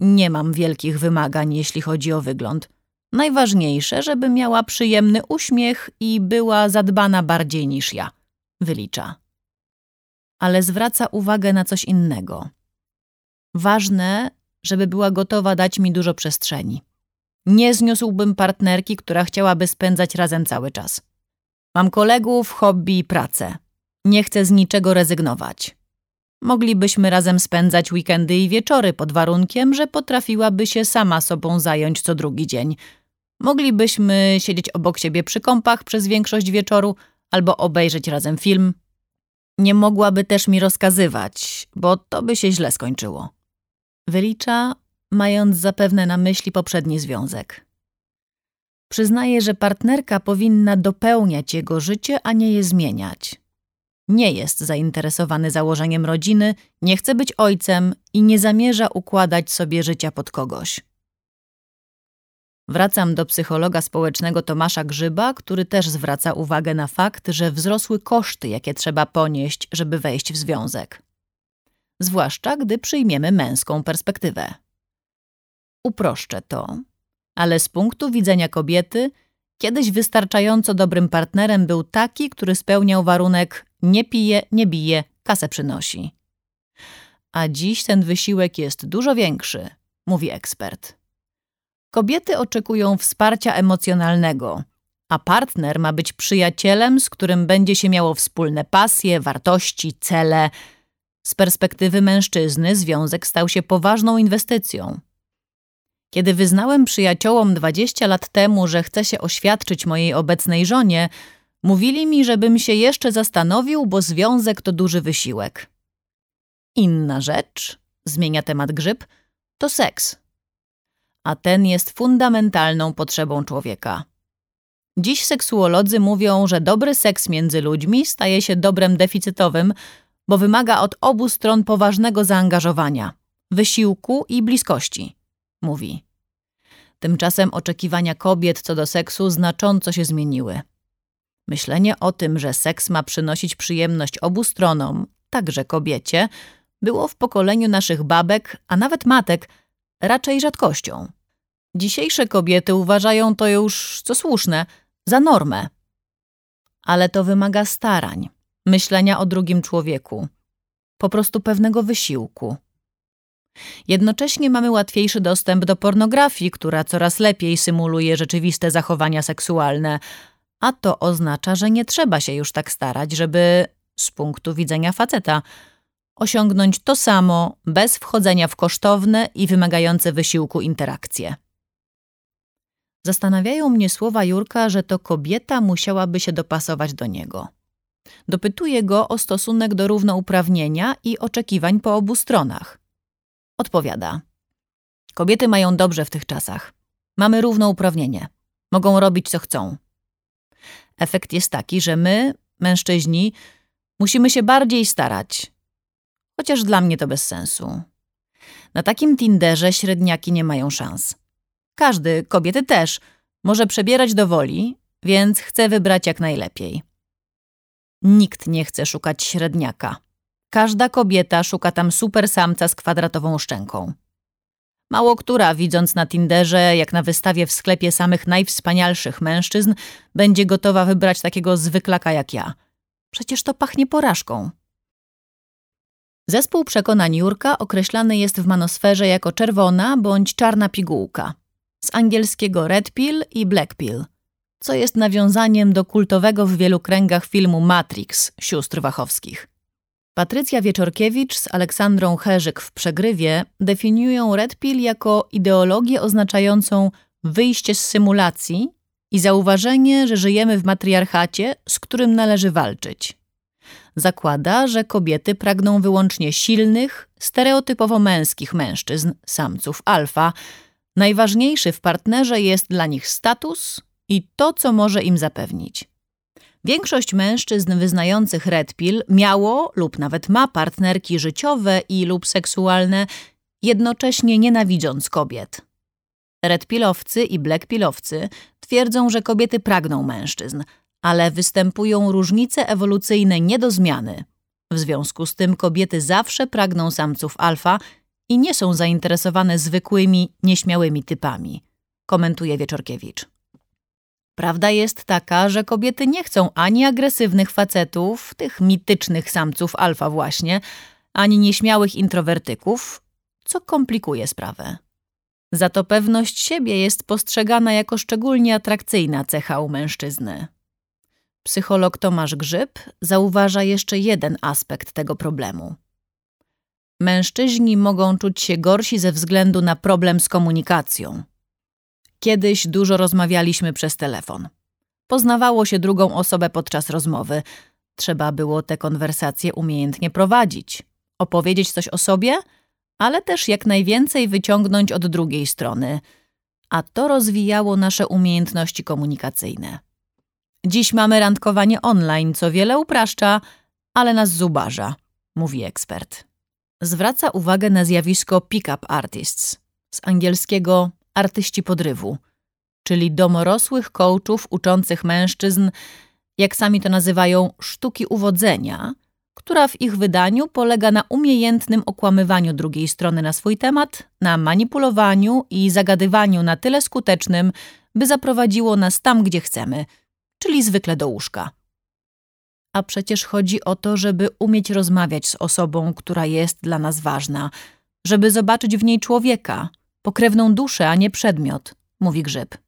Nie mam wielkich wymagań, jeśli chodzi o wygląd. Najważniejsze, żeby miała przyjemny uśmiech i była zadbana bardziej niż ja. Wylicza. Ale zwraca uwagę na coś innego. Ważne, żeby była gotowa dać mi dużo przestrzeni. Nie zniósłbym partnerki, która chciałaby spędzać razem cały czas. Mam kolegów, hobby i pracę. Nie chcę z niczego rezygnować. Moglibyśmy razem spędzać weekendy i wieczory pod warunkiem, że potrafiłaby się sama sobą zająć co drugi dzień. Moglibyśmy siedzieć obok siebie przy kąpach przez większość wieczoru albo obejrzeć razem film. Nie mogłaby też mi rozkazywać, bo to by się źle skończyło. Wylicza, mając zapewne na myśli poprzedni związek. Przyznaje, że partnerka powinna dopełniać jego życie, a nie je zmieniać. Nie jest zainteresowany założeniem rodziny, nie chce być ojcem i nie zamierza układać sobie życia pod kogoś. Wracam do psychologa społecznego Tomasza Grzyba, który też zwraca uwagę na fakt, że wzrosły koszty, jakie trzeba ponieść, żeby wejść w związek. Zwłaszcza gdy przyjmiemy męską perspektywę. Uproszczę to, ale z punktu widzenia kobiety, kiedyś wystarczająco dobrym partnerem był taki, który spełniał warunek nie pije, nie bije, kasę przynosi. A dziś ten wysiłek jest dużo większy, mówi ekspert. Kobiety oczekują wsparcia emocjonalnego, a partner ma być przyjacielem, z którym będzie się miało wspólne pasje, wartości, cele. Z perspektywy mężczyzny związek stał się poważną inwestycją. Kiedy wyznałem przyjaciołom 20 lat temu, że chcę się oświadczyć mojej obecnej żonie, mówili mi, żebym się jeszcze zastanowił, bo związek to duży wysiłek. Inna rzecz, zmienia temat grzyb, to seks a ten jest fundamentalną potrzebą człowieka. Dziś seksuolodzy mówią, że dobry seks między ludźmi staje się dobrem deficytowym, bo wymaga od obu stron poważnego zaangażowania, wysiłku i bliskości, mówi. Tymczasem oczekiwania kobiet co do seksu znacząco się zmieniły. Myślenie o tym, że seks ma przynosić przyjemność obu stronom, także kobiecie, było w pokoleniu naszych babek, a nawet matek, raczej rzadkością. Dzisiejsze kobiety uważają to już, co słuszne, za normę. Ale to wymaga starań, myślenia o drugim człowieku, po prostu pewnego wysiłku. Jednocześnie mamy łatwiejszy dostęp do pornografii, która coraz lepiej symuluje rzeczywiste zachowania seksualne, a to oznacza, że nie trzeba się już tak starać, żeby z punktu widzenia faceta osiągnąć to samo bez wchodzenia w kosztowne i wymagające wysiłku interakcje. Zastanawiają mnie słowa Jurka, że to kobieta musiałaby się dopasować do niego. Dopytuje go o stosunek do równouprawnienia i oczekiwań po obu stronach. Odpowiada: Kobiety mają dobrze w tych czasach. Mamy równouprawnienie. Mogą robić co chcą. Efekt jest taki, że my, mężczyźni, musimy się bardziej starać, chociaż dla mnie to bez sensu. Na takim Tinderze średniaki nie mają szans. Każdy, kobiety też, może przebierać do woli, więc chce wybrać jak najlepiej. Nikt nie chce szukać średniaka. Każda kobieta szuka tam super samca z kwadratową szczęką. Mało która, widząc na Tinderze, jak na wystawie w sklepie samych najwspanialszych mężczyzn, będzie gotowa wybrać takiego zwyklaka jak ja. Przecież to pachnie porażką. Zespół przekonań Jurka określany jest w manosferze jako czerwona bądź czarna pigułka. Z angielskiego red pill i black pill, co jest nawiązaniem do kultowego w wielu kręgach filmu Matrix sióstr Wachowskich. Patrycja Wieczorkiewicz z Aleksandrą Herzyk w Przegrywie definiują red pill jako ideologię oznaczającą wyjście z symulacji i zauważenie, że żyjemy w matriarchacie, z którym należy walczyć zakłada, że kobiety pragną wyłącznie silnych, stereotypowo męskich mężczyzn, samców alfa. Najważniejszy w partnerze jest dla nich status i to, co może im zapewnić. Większość mężczyzn wyznających red pill miało lub nawet ma partnerki życiowe i lub seksualne, jednocześnie nienawidząc kobiet. Red pillowcy i black pillowcy twierdzą, że kobiety pragną mężczyzn – ale występują różnice ewolucyjne nie do zmiany. W związku z tym kobiety zawsze pragną samców alfa i nie są zainteresowane zwykłymi, nieśmiałymi typami, komentuje Wieczorkiewicz. Prawda jest taka, że kobiety nie chcą ani agresywnych facetów, tych mitycznych samców alfa właśnie, ani nieśmiałych introwertyków, co komplikuje sprawę. Za to pewność siebie jest postrzegana jako szczególnie atrakcyjna cecha u mężczyzny. Psycholog Tomasz Grzyb zauważa jeszcze jeden aspekt tego problemu. Mężczyźni mogą czuć się gorsi ze względu na problem z komunikacją. Kiedyś dużo rozmawialiśmy przez telefon. Poznawało się drugą osobę podczas rozmowy. Trzeba było te konwersacje umiejętnie prowadzić, opowiedzieć coś o sobie, ale też jak najwięcej wyciągnąć od drugiej strony. a to rozwijało nasze umiejętności komunikacyjne. Dziś mamy randkowanie online, co wiele upraszcza, ale nas zubaża, mówi ekspert. Zwraca uwagę na zjawisko pick-up artists, z angielskiego artyści podrywu, czyli domorosłych coachów uczących mężczyzn, jak sami to nazywają, sztuki uwodzenia, która w ich wydaniu polega na umiejętnym okłamywaniu drugiej strony na swój temat, na manipulowaniu i zagadywaniu na tyle skutecznym, by zaprowadziło nas tam, gdzie chcemy, czyli zwykle do łóżka. A przecież chodzi o to, żeby umieć rozmawiać z osobą, która jest dla nas ważna, żeby zobaczyć w niej człowieka, pokrewną duszę, a nie przedmiot, mówi Grzyb.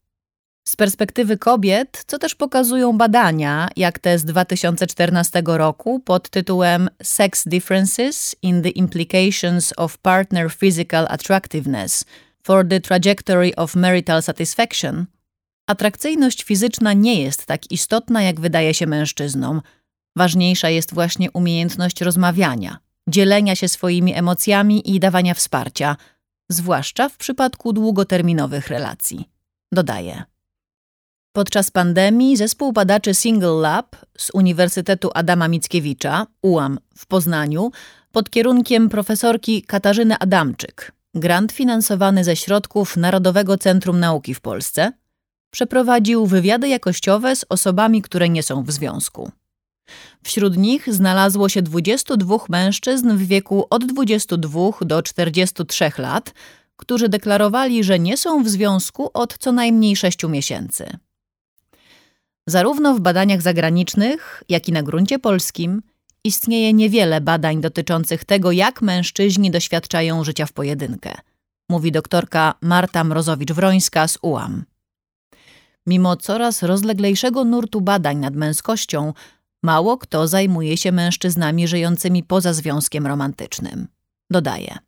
Z perspektywy kobiet, co też pokazują badania, jak te z 2014 roku pod tytułem Sex Differences in the Implications of Partner Physical Attractiveness for the Trajectory of Marital Satisfaction, atrakcyjność fizyczna nie jest tak istotna, jak wydaje się mężczyznom. Ważniejsza jest właśnie umiejętność rozmawiania, dzielenia się swoimi emocjami i dawania wsparcia, zwłaszcza w przypadku długoterminowych relacji. Dodaje. Podczas pandemii zespół badaczy Single Lab z Uniwersytetu Adama Mickiewicza, UAM w Poznaniu, pod kierunkiem profesorki Katarzyny Adamczyk, grant finansowany ze środków Narodowego Centrum Nauki w Polsce, przeprowadził wywiady jakościowe z osobami, które nie są w związku. Wśród nich znalazło się 22 mężczyzn w wieku od 22 do 43 lat, którzy deklarowali, że nie są w związku od co najmniej 6 miesięcy. Zarówno w badaniach zagranicznych, jak i na gruncie polskim istnieje niewiele badań dotyczących tego, jak mężczyźni doświadczają życia w pojedynkę, mówi doktorka Marta Mrozowicz-Wrońska z UAM. Mimo coraz rozleglejszego nurtu badań nad męskością, mało kto zajmuje się mężczyznami żyjącymi poza związkiem romantycznym. Dodaje.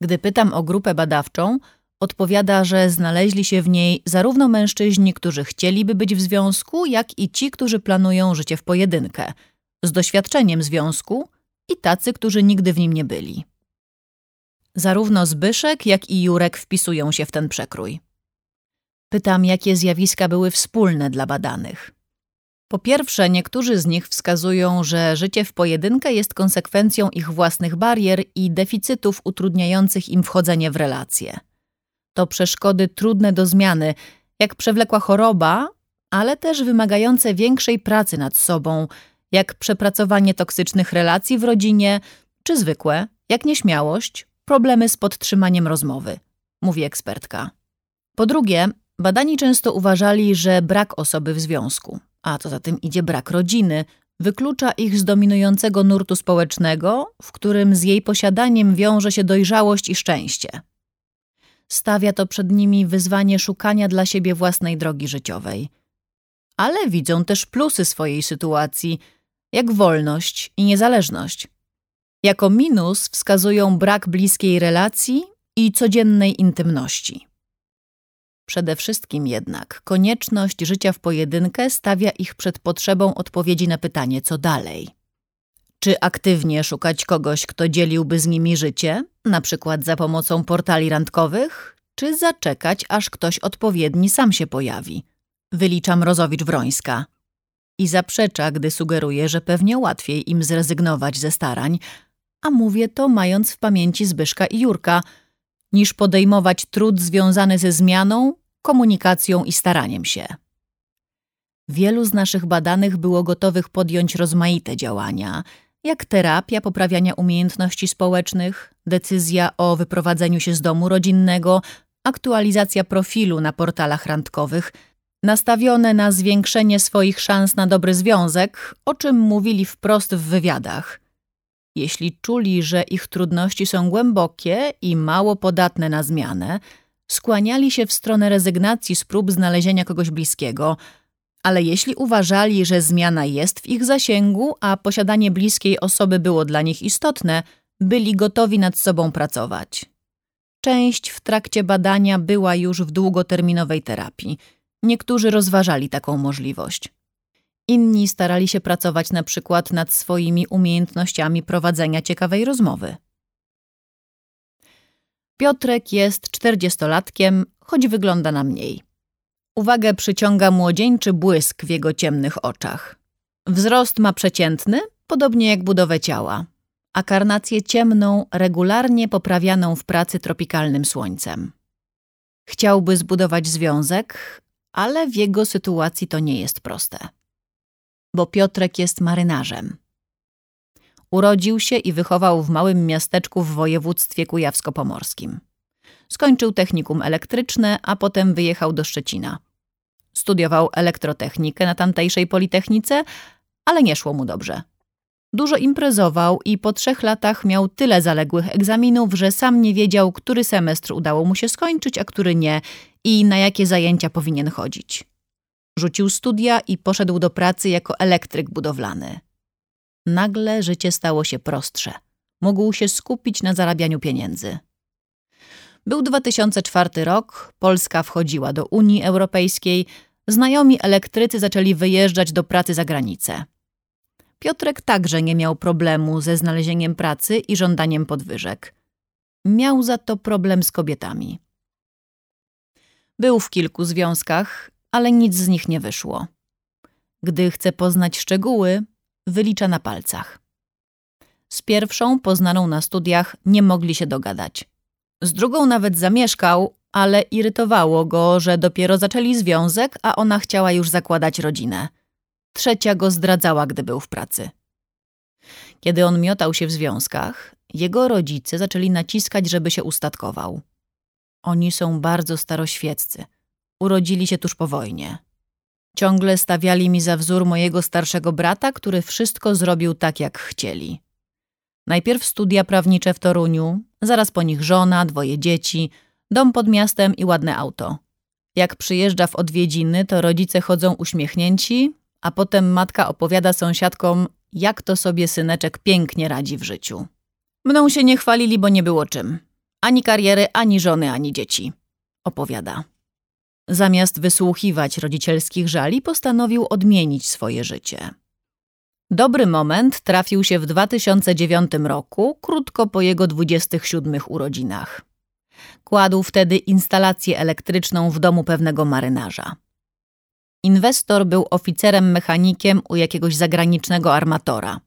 Gdy pytam o grupę badawczą, Odpowiada, że znaleźli się w niej zarówno mężczyźni, którzy chcieliby być w związku, jak i ci, którzy planują życie w pojedynkę, z doświadczeniem związku i tacy, którzy nigdy w nim nie byli. Zarówno Zbyszek, jak i Jurek wpisują się w ten przekrój. Pytam, jakie zjawiska były wspólne dla badanych. Po pierwsze, niektórzy z nich wskazują, że życie w pojedynkę jest konsekwencją ich własnych barier i deficytów utrudniających im wchodzenie w relacje. To przeszkody trudne do zmiany, jak przewlekła choroba, ale też wymagające większej pracy nad sobą, jak przepracowanie toksycznych relacji w rodzinie, czy zwykłe, jak nieśmiałość, problemy z podtrzymaniem rozmowy, mówi ekspertka. Po drugie, badani często uważali, że brak osoby w związku, a co za tym idzie brak rodziny, wyklucza ich z dominującego nurtu społecznego, w którym z jej posiadaniem wiąże się dojrzałość i szczęście. Stawia to przed nimi wyzwanie szukania dla siebie własnej drogi życiowej. Ale widzą też plusy swojej sytuacji, jak wolność i niezależność. Jako minus wskazują brak bliskiej relacji i codziennej intymności. Przede wszystkim jednak konieczność życia w pojedynkę stawia ich przed potrzebą odpowiedzi na pytanie, co dalej. Czy aktywnie szukać kogoś, kto dzieliłby z nimi życie, na przykład za pomocą portali randkowych, czy zaczekać, aż ktoś odpowiedni sam się pojawi? Wylicza Mrozowicz-Wrońska. I zaprzecza, gdy sugeruje, że pewnie łatwiej im zrezygnować ze starań, a mówię to mając w pamięci Zbyszka i Jurka, niż podejmować trud związany ze zmianą, komunikacją i staraniem się. Wielu z naszych badanych było gotowych podjąć rozmaite działania – jak terapia poprawiania umiejętności społecznych, decyzja o wyprowadzeniu się z domu rodzinnego, aktualizacja profilu na portalach randkowych, nastawione na zwiększenie swoich szans na dobry związek, o czym mówili wprost w wywiadach. Jeśli czuli, że ich trudności są głębokie i mało podatne na zmianę, skłaniali się w stronę rezygnacji z prób znalezienia kogoś bliskiego – ale jeśli uważali, że zmiana jest w ich zasięgu, a posiadanie bliskiej osoby było dla nich istotne, byli gotowi nad sobą pracować. Część w trakcie badania była już w długoterminowej terapii. Niektórzy rozważali taką możliwość. Inni starali się pracować na przykład nad swoimi umiejętnościami prowadzenia ciekawej rozmowy. Piotrek jest czterdziestolatkiem, choć wygląda na mniej. Uwagę przyciąga młodzieńczy błysk w jego ciemnych oczach. Wzrost ma przeciętny, podobnie jak budowę ciała, a karnację ciemną, regularnie poprawianą w pracy tropikalnym słońcem. Chciałby zbudować związek, ale w jego sytuacji to nie jest proste. Bo Piotrek jest marynarzem. Urodził się i wychował w małym miasteczku w województwie kujawsko-pomorskim. Skończył technikum elektryczne, a potem wyjechał do Szczecina. Studiował elektrotechnikę na tamtejszej politechnice, ale nie szło mu dobrze. Dużo imprezował i po trzech latach miał tyle zaległych egzaminów, że sam nie wiedział, który semestr udało mu się skończyć, a który nie i na jakie zajęcia powinien chodzić. Rzucił studia i poszedł do pracy jako elektryk budowlany. Nagle życie stało się prostsze. Mógł się skupić na zarabianiu pieniędzy. Był 2004 rok, Polska wchodziła do Unii Europejskiej, znajomi elektrycy zaczęli wyjeżdżać do pracy za granicę. Piotrek także nie miał problemu ze znalezieniem pracy i żądaniem podwyżek. Miał za to problem z kobietami. Był w kilku związkach, ale nic z nich nie wyszło. Gdy chce poznać szczegóły, wylicza na palcach. Z pierwszą, poznaną na studiach, nie mogli się dogadać. Z drugą nawet zamieszkał, ale irytowało go, że dopiero zaczęli związek, a ona chciała już zakładać rodzinę. Trzecia go zdradzała, gdy był w pracy. Kiedy on miotał się w związkach, jego rodzice zaczęli naciskać, żeby się ustatkował. Oni są bardzo staroświeccy. Urodzili się tuż po wojnie. Ciągle stawiali mi za wzór mojego starszego brata, który wszystko zrobił tak, jak chcieli. Najpierw studia prawnicze w Toruniu, zaraz po nich żona, dwoje dzieci, dom pod miastem i ładne auto. Jak przyjeżdża w odwiedziny, to rodzice chodzą uśmiechnięci, a potem matka opowiada sąsiadkom, jak to sobie syneczek pięknie radzi w życiu. Mną się nie chwalili, bo nie było czym. Ani kariery, ani żony, ani dzieci. Opowiada. Zamiast wysłuchiwać rodzicielskich żali, postanowił odmienić swoje życie. Dobry moment trafił się w 2009 roku, krótko po jego 27 urodzinach. Kładł wtedy instalację elektryczną w domu pewnego marynarza. Inwestor był oficerem mechanikiem u jakiegoś zagranicznego armatora.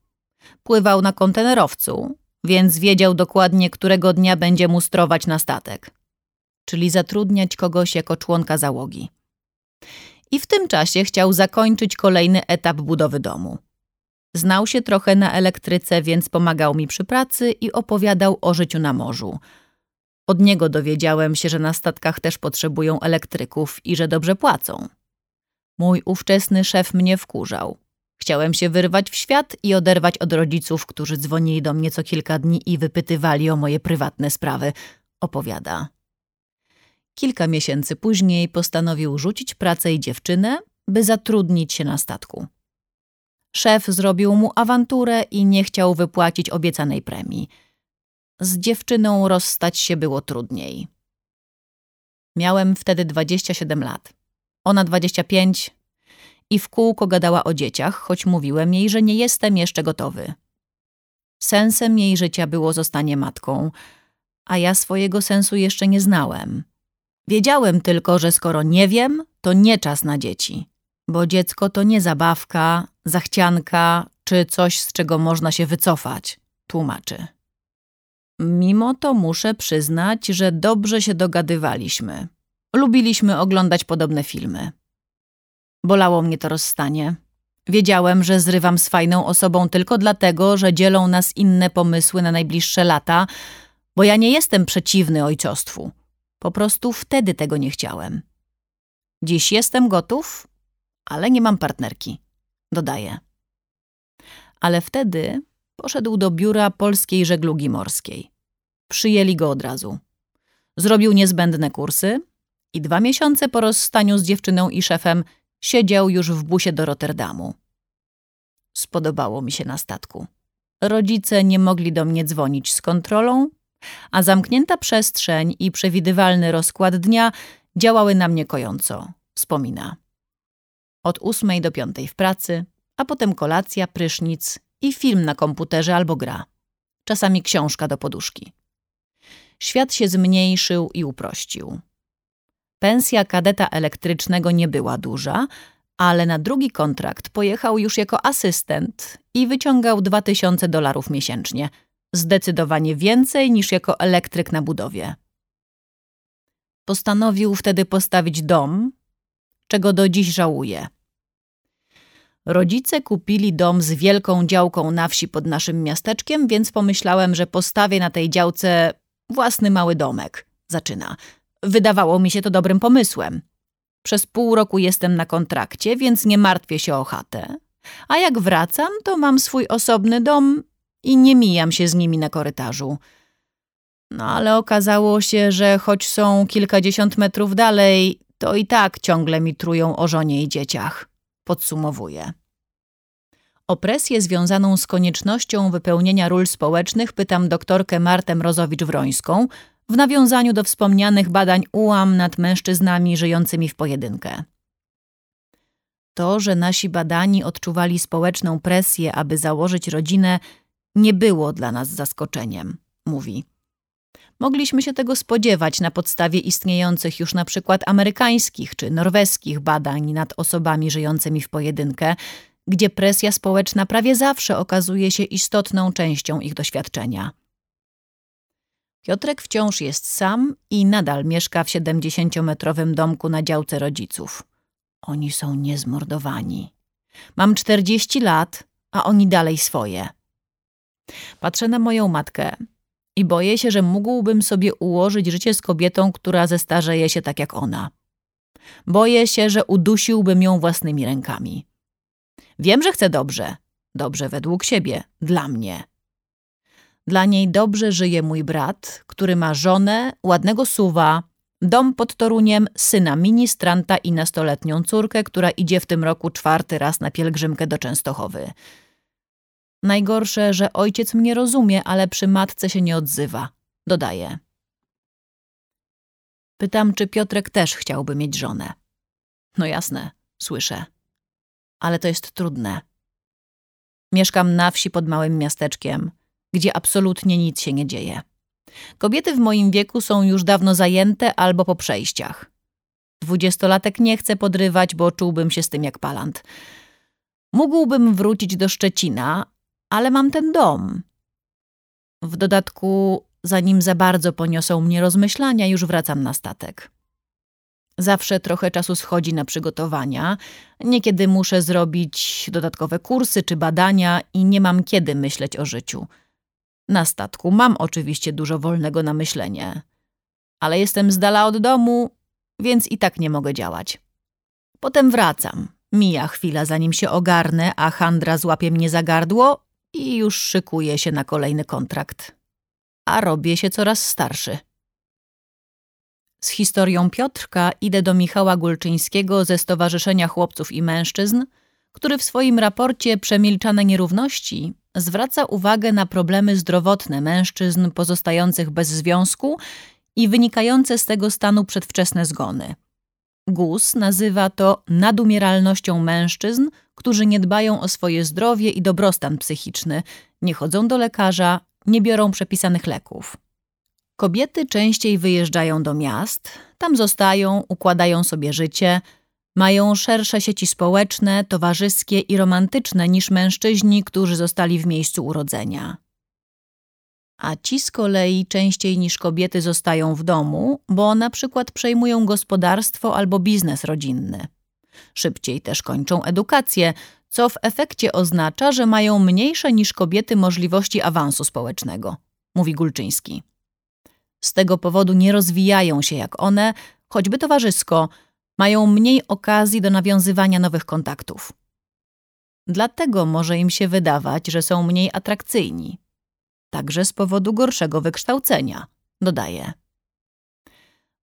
Pływał na kontenerowcu, więc wiedział dokładnie, którego dnia będzie mu strować na statek, czyli zatrudniać kogoś jako członka załogi. I w tym czasie chciał zakończyć kolejny etap budowy domu. Znał się trochę na elektryce, więc pomagał mi przy pracy i opowiadał o życiu na morzu. Od niego dowiedziałem się, że na statkach też potrzebują elektryków i że dobrze płacą. Mój ówczesny szef mnie wkurzał. Chciałem się wyrwać w świat i oderwać od rodziców, którzy dzwonili do mnie co kilka dni i wypytywali o moje prywatne sprawy, opowiada. Kilka miesięcy później postanowił rzucić pracę i dziewczynę, by zatrudnić się na statku. Szef zrobił mu awanturę i nie chciał wypłacić obiecanej premii. Z dziewczyną rozstać się było trudniej. Miałem wtedy 27 lat. Ona 25 i w kółko gadała o dzieciach, choć mówiłem jej, że nie jestem jeszcze gotowy. Sensem jej życia było zostanie matką, a ja swojego sensu jeszcze nie znałem. Wiedziałem tylko, że skoro nie wiem, to nie czas na dzieci, bo dziecko to nie zabawka, zachcianka czy coś, z czego można się wycofać, tłumaczy. Mimo to muszę przyznać, że dobrze się dogadywaliśmy. Lubiliśmy oglądać podobne filmy. Bolało mnie to rozstanie. Wiedziałem, że zrywam z fajną osobą tylko dlatego, że dzielą nas inne pomysły na najbliższe lata, bo ja nie jestem przeciwny ojcostwu. Po prostu wtedy tego nie chciałem. Dziś jestem gotów, ale nie mam partnerki, dodaje. Ale wtedy poszedł do biura Polskiej Żeglugi Morskiej. Przyjęli go od razu. Zrobił niezbędne kursy i dwa miesiące po rozstaniu z dziewczyną i szefem Siedział już w busie do Rotterdamu. Spodobało mi się na statku. Rodzice nie mogli do mnie dzwonić z kontrolą, a zamknięta przestrzeń i przewidywalny rozkład dnia działały na mnie kojąco, wspomina. Od ósmej do piątej w pracy, a potem kolacja, prysznic i film na komputerze albo gra. Czasami książka do poduszki. świat się zmniejszył i uprościł. Pensja kadeta elektrycznego nie była duża, ale na drugi kontrakt pojechał już jako asystent i wyciągał 2000 dolarów miesięcznie, zdecydowanie więcej niż jako elektryk na budowie. Postanowił wtedy postawić dom, czego do dziś żałuje. Rodzice kupili dom z wielką działką na wsi pod naszym miasteczkiem, więc pomyślałem, że postawię na tej działce własny mały domek. Zaczyna. Wydawało mi się to dobrym pomysłem. Przez pół roku jestem na kontrakcie, więc nie martwię się o chatę. A jak wracam, to mam swój osobny dom i nie mijam się z nimi na korytarzu. No ale okazało się, że choć są kilkadziesiąt metrów dalej, to i tak ciągle mi trują o żonie i dzieciach. Podsumowuję. O presję związaną z koniecznością wypełnienia ról społecznych pytam doktorkę Martę Mrozowicz-Wrońską w nawiązaniu do wspomnianych badań UAM nad mężczyznami żyjącymi w pojedynkę. To, że nasi badani odczuwali społeczną presję, aby założyć rodzinę, nie było dla nas zaskoczeniem, mówi. Mogliśmy się tego spodziewać na podstawie istniejących już na przykład amerykańskich czy norweskich badań nad osobami żyjącymi w pojedynkę, gdzie presja społeczna prawie zawsze okazuje się istotną częścią ich doświadczenia. Piotrek wciąż jest sam i nadal mieszka w 70-metrowym domku na działce rodziców. Oni są niezmordowani. Mam 40 lat, a oni dalej swoje. Patrzę na moją matkę i boję się, że mógłbym sobie ułożyć życie z kobietą, która zestarzeje się tak jak ona. Boję się, że udusiłbym ją własnymi rękami. Wiem, że chcę dobrze. Dobrze według siebie, dla mnie. Dla niej dobrze żyje mój brat, który ma żonę, ładnego suwa, dom pod Toruniem, syna ministranta i nastoletnią córkę, która idzie w tym roku czwarty raz na pielgrzymkę do Częstochowy. Najgorsze, że ojciec mnie rozumie, ale przy matce się nie odzywa. Dodaje. Pytam, czy Piotrek też chciałby mieć żonę. No jasne, słyszę. Ale to jest trudne. Mieszkam na wsi pod małym miasteczkiem, gdzie absolutnie nic się nie dzieje. Kobiety w moim wieku są już dawno zajęte albo po przejściach. Dwudziestolatek nie chce podrywać, bo czułbym się z tym jak palant. Mógłbym wrócić do Szczecina, ale mam ten dom. W dodatku, zanim za bardzo poniosą mnie rozmyślania, już wracam na statek. Zawsze trochę czasu schodzi na przygotowania. Niekiedy muszę zrobić dodatkowe kursy czy badania i nie mam kiedy myśleć o życiu. Na statku mam oczywiście dużo wolnego na myślenie, ale jestem z dala od domu, więc i tak nie mogę działać. Potem wracam. Mija chwila, zanim się ogarnę, a handra złapie mnie za gardło i już szykuję się na kolejny kontrakt. A robię się coraz starszy. Z historią Piotrka idę do Michała Gulczyńskiego ze Stowarzyszenia Chłopców i Mężczyzn, który w swoim raporcie Przemilczane nierówności zwraca uwagę na problemy zdrowotne mężczyzn pozostających bez związku i wynikające z tego stanu przedwczesne zgony. GUS nazywa to nadumieralnością mężczyzn, którzy nie dbają o swoje zdrowie i dobrostan psychiczny, nie chodzą do lekarza, nie biorą przepisanych leków. Kobiety częściej wyjeżdżają do miast, tam zostają, układają sobie życie, mają szersze sieci społeczne, towarzyskie i romantyczne niż mężczyźni, którzy zostali w miejscu urodzenia. A ci z kolei częściej niż kobiety zostają w domu, bo na przykład przejmują gospodarstwo albo biznes rodzinny. Szybciej też kończą edukację, co w efekcie oznacza, że mają mniejsze niż kobiety możliwości awansu społecznego, mówi Gulczyński. Z tego powodu nie rozwijają się jak one, choćby towarzysko, mają mniej okazji do nawiązywania nowych kontaktów. Dlatego może im się wydawać, że są mniej atrakcyjni. Także z powodu gorszego wykształcenia, dodaje.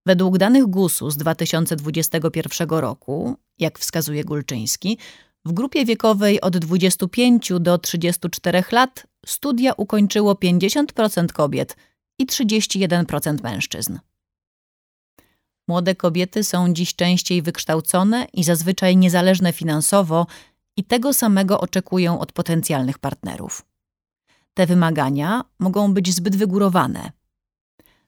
Według danych GUS-u z 2021 roku, jak wskazuje Gulczyński, w grupie wiekowej od 25 do 34 lat studia ukończyło 50% kobiet i 31% mężczyzn. Młode kobiety są dziś częściej wykształcone i zazwyczaj niezależne finansowo i tego samego oczekują od potencjalnych partnerów. Te wymagania mogą być zbyt wygórowane.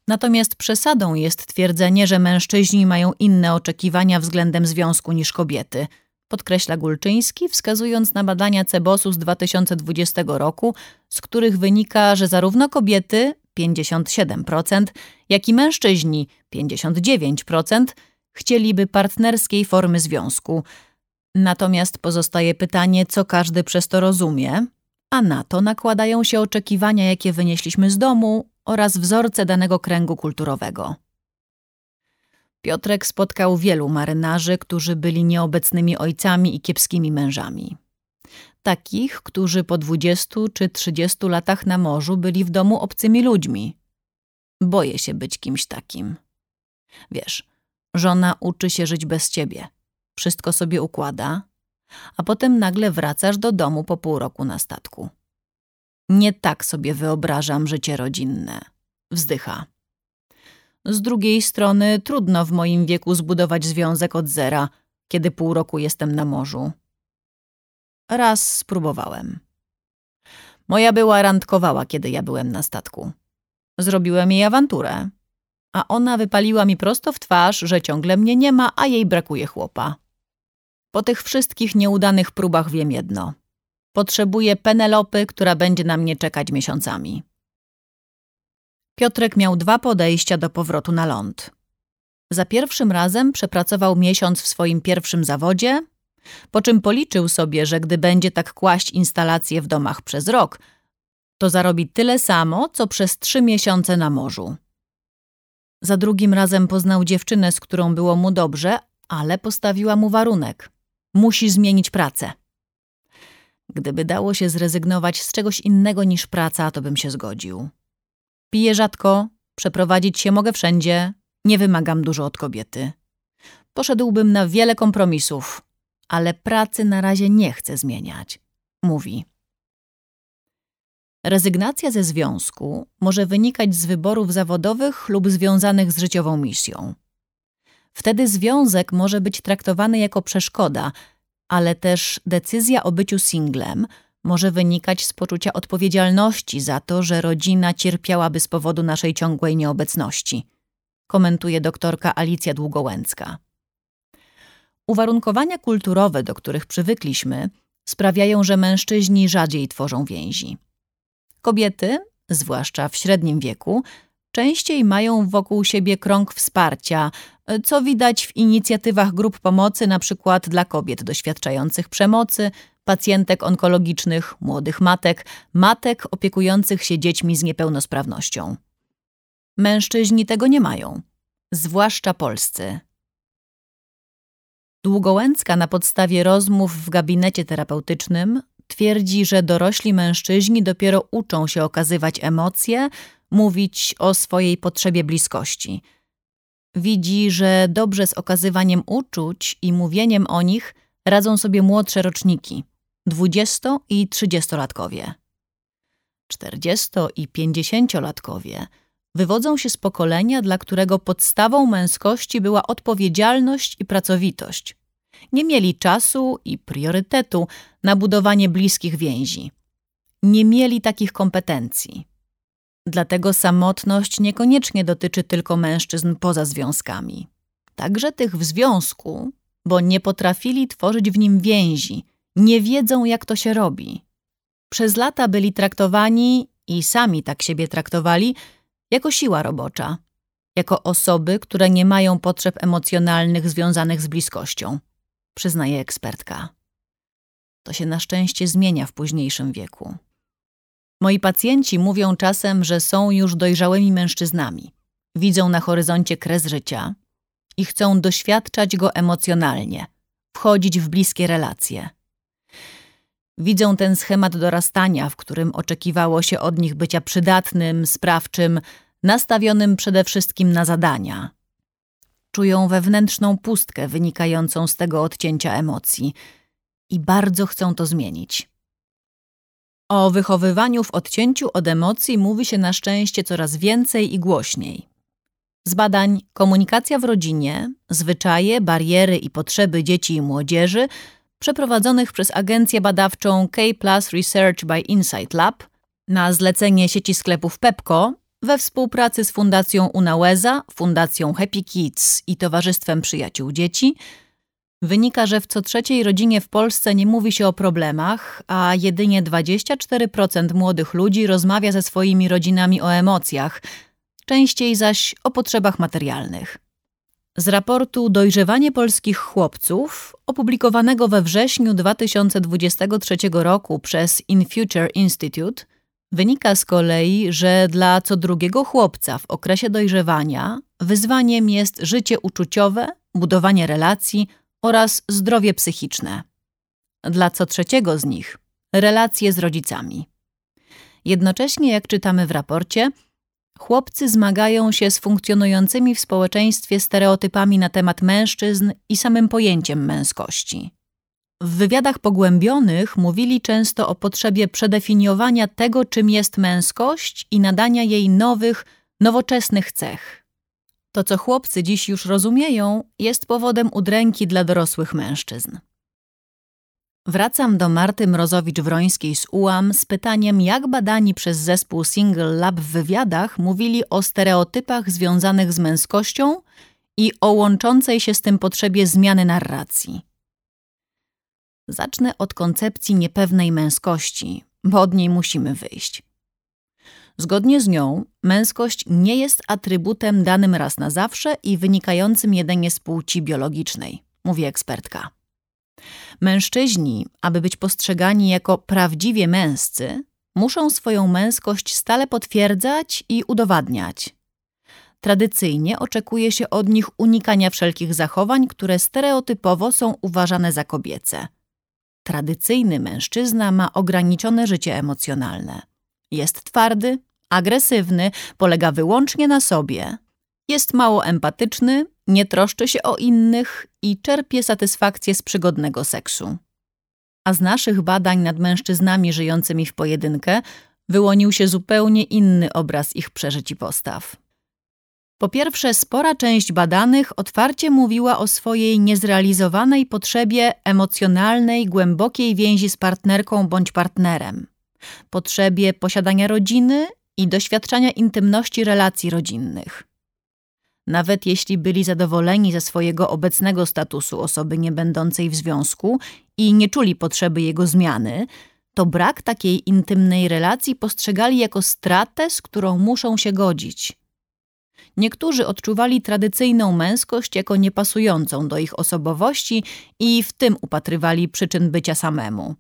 Natomiast przesadą jest twierdzenie, że mężczyźni mają inne oczekiwania względem związku niż kobiety, podkreśla Gulczyński, wskazując na badania Cebosu z 2020 roku, z których wynika, że zarówno kobiety 57%, jak i mężczyźni 59% chcieliby partnerskiej formy związku. Natomiast pozostaje pytanie, co każdy przez to rozumie, a na to nakładają się oczekiwania, jakie wynieśliśmy z domu oraz wzorce danego kręgu kulturowego. Piotrek spotkał wielu marynarzy, którzy byli nieobecnymi ojcami i kiepskimi mężami. Takich, którzy po 20 czy 30 latach na morzu byli w domu obcymi ludźmi. Boję się być kimś takim. Wiesz, żona uczy się żyć bez ciebie. Wszystko sobie układa, a potem nagle wracasz do domu po pół roku na statku. Nie tak sobie wyobrażam życie rodzinne. Wzdycha. Z drugiej strony trudno w moim wieku zbudować związek od zera, kiedy pół roku jestem na morzu. Raz spróbowałem. Moja była randkowała, kiedy ja byłem na statku. Zrobiłem jej awanturę, a ona wypaliła mi prosto w twarz, że ciągle mnie nie ma, a jej brakuje chłopa. Po tych wszystkich nieudanych próbach wiem jedno. Potrzebuję Penelopy, która będzie na mnie czekać miesiącami. Piotrek miał dwa podejścia do powrotu na ląd. Za pierwszym razem przepracował miesiąc w swoim pierwszym zawodzie, po czym policzył sobie, że gdy będzie tak kłaść instalacje w domach przez rok, to zarobi tyle samo, co przez trzy miesiące na morzu. Za drugim razem poznał dziewczynę, z którą było mu dobrze, ale postawiła mu warunek. Musi zmienić pracę. Gdyby dało się zrezygnować z czegoś innego niż praca, to bym się zgodził. Piję rzadko, przeprowadzić się mogę wszędzie, nie wymagam dużo od kobiety. Poszedłbym na wiele kompromisów, ale pracy na razie nie chcę zmieniać, mówi. Rezygnacja ze związku może wynikać z wyborów zawodowych lub związanych z życiową misją. Wtedy związek może być traktowany jako przeszkoda, ale też decyzja o byciu singlem może wynikać z poczucia odpowiedzialności za to, że rodzina cierpiałaby z powodu naszej ciągłej nieobecności, komentuje doktorka Alicja Długołęcka. Uwarunkowania kulturowe, do których przywykliśmy, sprawiają, że mężczyźni rzadziej tworzą więzi. Kobiety, zwłaszcza w średnim wieku, częściej mają wokół siebie krąg wsparcia, co widać w inicjatywach grup pomocy, np. dla kobiet doświadczających przemocy, pacjentek onkologicznych, młodych matek, matek opiekujących się dziećmi z niepełnosprawnością. Mężczyźni tego nie mają, zwłaszcza polscy. Długołęcka na podstawie rozmów w gabinecie terapeutycznym twierdzi, że dorośli mężczyźni dopiero uczą się okazywać emocje, mówić o swojej potrzebie bliskości. Widzi, że dobrze z okazywaniem uczuć i mówieniem o nich radzą sobie młodsze roczniki – 20 i 30-latkowie. 40 i 50-latkowie wywodzą się z pokolenia, dla którego podstawą męskości była odpowiedzialność i pracowitość. Nie mieli czasu i priorytetu na budowanie bliskich więzi. Nie mieli takich kompetencji. Dlatego samotność niekoniecznie dotyczy tylko mężczyzn poza związkami. Także tych w związku, bo nie potrafili tworzyć w nim więzi – nie wiedzą, jak to się robi. Przez lata byli traktowani i sami tak siebie traktowali jako siła robocza, jako osoby, które nie mają potrzeb emocjonalnych związanych z bliskością, przyznaje ekspertka. To się na szczęście zmienia w późniejszym wieku. Moi pacjenci mówią czasem, że są już dojrzałymi mężczyznami. Widzą na horyzoncie kres życia i chcą doświadczać go emocjonalnie, wchodzić w bliskie relacje. Widzą ten schemat dorastania, w którym oczekiwało się od nich bycia przydatnym, sprawczym, nastawionym przede wszystkim na zadania. Czują wewnętrzną pustkę wynikającą z tego odcięcia emocji i bardzo chcą to zmienić. O wychowywaniu w odcięciu od emocji mówi się na szczęście coraz więcej i głośniej. Z badań komunikacja w rodzinie, zwyczaje, bariery i potrzeby dzieci i młodzieży przeprowadzonych przez agencję badawczą K Plus Research by Insight Lab na zlecenie sieci sklepów Pepco we współpracy z Fundacją Unaweza, Fundacją Happy Kids i Towarzystwem Przyjaciół Dzieci wynika, że w co trzeciej rodzinie w Polsce nie mówi się o problemach, a jedynie 24% młodych ludzi rozmawia ze swoimi rodzinami o emocjach, częściej zaś o potrzebach materialnych. Z raportu Dojrzewanie polskich chłopców, opublikowanego we wrześniu 2023 roku przez In Future Institute, wynika z kolei, że dla co drugiego chłopca w okresie dojrzewania wyzwaniem jest życie uczuciowe, budowanie relacji oraz zdrowie psychiczne. Dla co trzeciego z nich relacje z rodzicami. Jednocześnie, jak czytamy w raporcie, Chłopcy zmagają się z funkcjonującymi w społeczeństwie stereotypami na temat mężczyzn i samym pojęciem męskości. W wywiadach pogłębionych mówili często o potrzebie przedefiniowania tego, czym jest męskość i nadania jej nowych, nowoczesnych cech. To, co chłopcy dziś już rozumieją, jest powodem udręki dla dorosłych mężczyzn. Wracam do Marty Mrozowicz-Wrońskiej z UAM z pytaniem, jak badani przez zespół Single Lab w wywiadach mówili o stereotypach związanych z męskością i o łączącej się z tym potrzebie zmiany narracji. Zacznę od koncepcji niepewnej męskości, bo od niej musimy wyjść. Zgodnie z nią, męskość nie jest atrybutem danym raz na zawsze i wynikającym jedynie z płci biologicznej, mówi ekspertka. Mężczyźni, aby być postrzegani jako prawdziwie męscy, muszą swoją męskość stale potwierdzać i udowadniać. Tradycyjnie oczekuje się od nich unikania wszelkich zachowań, które stereotypowo są uważane za kobiece. Tradycyjny mężczyzna ma ograniczone życie emocjonalne. Jest twardy, agresywny, polega wyłącznie na sobie. Jest mało empatyczny, nie troszczy się o innych i czerpie satysfakcję z przygodnego seksu. A z naszych badań nad mężczyznami żyjącymi w pojedynkę wyłonił się zupełnie inny obraz ich przeżyć i postaw. Po pierwsze, spora część badanych otwarcie mówiła o swojej niezrealizowanej potrzebie emocjonalnej, głębokiej więzi z partnerką bądź partnerem, potrzebie posiadania rodziny i doświadczania intymności relacji rodzinnych. Nawet jeśli byli zadowoleni ze swojego obecnego statusu osoby niebędącej w związku i nie czuli potrzeby jego zmiany, to brak takiej intymnej relacji postrzegali jako stratę, z którą muszą się godzić. Niektórzy odczuwali tradycyjną męskość jako niepasującą do ich osobowości i w tym upatrywali przyczyn bycia samemu.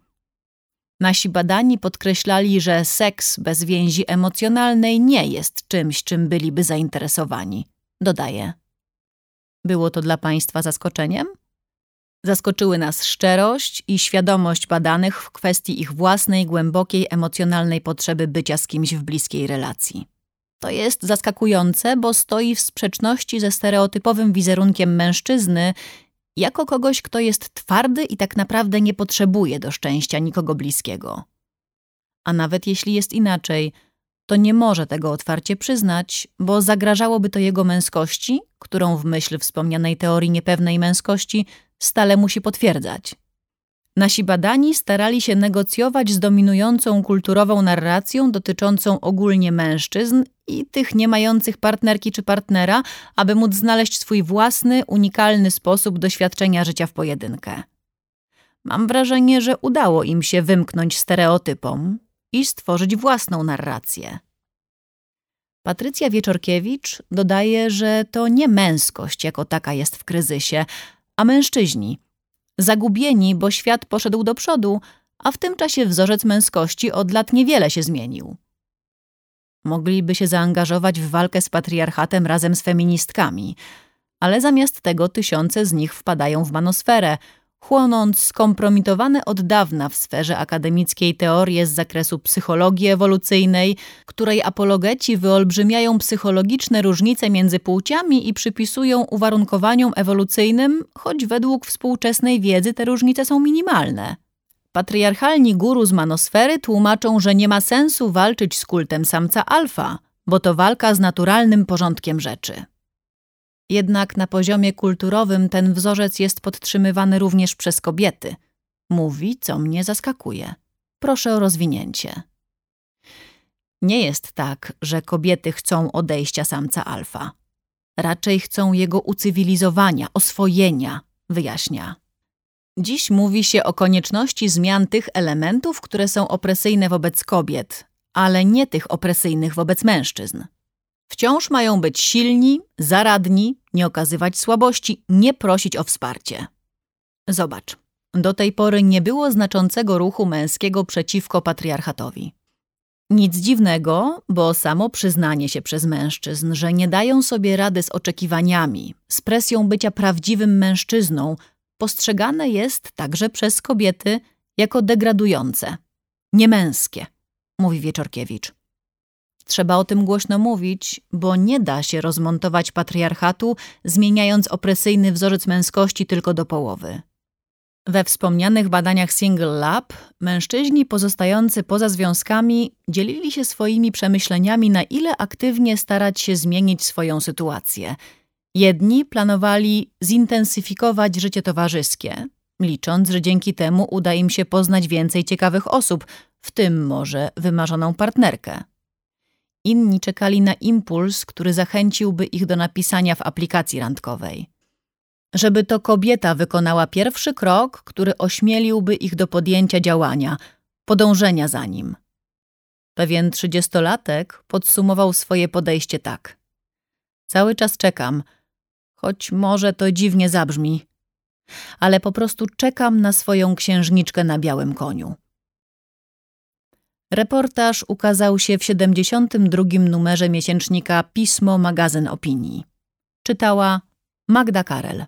Nasi badani podkreślali, że seks bez więzi emocjonalnej nie jest czymś, czym byliby zainteresowani. Dodaje. Było to dla Państwa zaskoczeniem? Zaskoczyły nas szczerość i świadomość badanych w kwestii ich własnej, głębokiej, emocjonalnej potrzeby bycia z kimś w bliskiej relacji. To jest zaskakujące, bo stoi w sprzeczności ze stereotypowym wizerunkiem mężczyzny jako kogoś, kto jest twardy i tak naprawdę nie potrzebuje do szczęścia nikogo bliskiego. A nawet jeśli jest inaczej, to nie może tego otwarcie przyznać, bo zagrażałoby to jego męskości, którą w myśl wspomnianej teorii niepewnej męskości stale musi potwierdzać. Nasi badani starali się negocjować z dominującą kulturową narracją dotyczącą ogólnie mężczyzn i tych nie mających partnerki czy partnera, aby móc znaleźć swój własny, unikalny sposób doświadczenia życia w pojedynkę. Mam wrażenie, że udało im się wymknąć stereotypom i stworzyć własną narrację. Patrycja Wieczorkiewicz dodaje, że to nie męskość jako taka jest w kryzysie, a mężczyźni. Zagubieni, bo świat poszedł do przodu, a w tym czasie wzorzec męskości od lat niewiele się zmienił. Mogliby się zaangażować w walkę z patriarchatem razem z feministkami, ale zamiast tego tysiące z nich wpadają w manosferę, chłonąc skompromitowane od dawna w sferze akademickiej teorie z zakresu psychologii ewolucyjnej, której apologeci wyolbrzymiają psychologiczne różnice między płciami i przypisują uwarunkowaniom ewolucyjnym, choć według współczesnej wiedzy te różnice są minimalne. Patriarchalni guru z manosfery tłumaczą, że nie ma sensu walczyć z kultem samca alfa, bo to walka z naturalnym porządkiem rzeczy. Jednak na poziomie kulturowym ten wzorzec jest podtrzymywany również przez kobiety. Mówi, co mnie zaskakuje. Proszę o rozwinięcie. Nie jest tak, że kobiety chcą odejścia samca alfa. Raczej chcą jego ucywilizowania, oswojenia, wyjaśnia. Dziś mówi się o konieczności zmian tych elementów, które są opresyjne wobec kobiet, ale nie tych opresyjnych wobec mężczyzn. Wciąż mają być silni, zaradni, nie okazywać słabości, nie prosić o wsparcie. Zobacz, do tej pory nie było znaczącego ruchu męskiego przeciwko patriarchatowi. Nic dziwnego, bo samo przyznanie się przez mężczyzn, że nie dają sobie rady z oczekiwaniami, z presją bycia prawdziwym mężczyzną, postrzegane jest także przez kobiety jako degradujące, niemęskie, mówi Wieczorkiewicz. Trzeba o tym głośno mówić, bo nie da się rozmontować patriarchatu, zmieniając opresyjny wzorzec męskości tylko do połowy. We wspomnianych badaniach Single Lab mężczyźni pozostający poza związkami dzielili się swoimi przemyśleniami, na ile aktywnie starać się zmienić swoją sytuację. Jedni planowali zintensyfikować życie towarzyskie, licząc, że dzięki temu uda im się poznać więcej ciekawych osób, w tym może wymarzoną partnerkę. Inni czekali na impuls, który zachęciłby ich do napisania w aplikacji randkowej żeby to kobieta wykonała pierwszy krok, który ośmieliłby ich do podjęcia działania, podążenia za nim. Pewien trzydziestolatek podsumował swoje podejście tak. Cały czas czekam, choć może to dziwnie zabrzmi, ale po prostu czekam na swoją księżniczkę na białym koniu. Reportaż ukazał się w 72. numerze miesięcznika Pismo Magazyn Opinii. Czytała Magda Karel.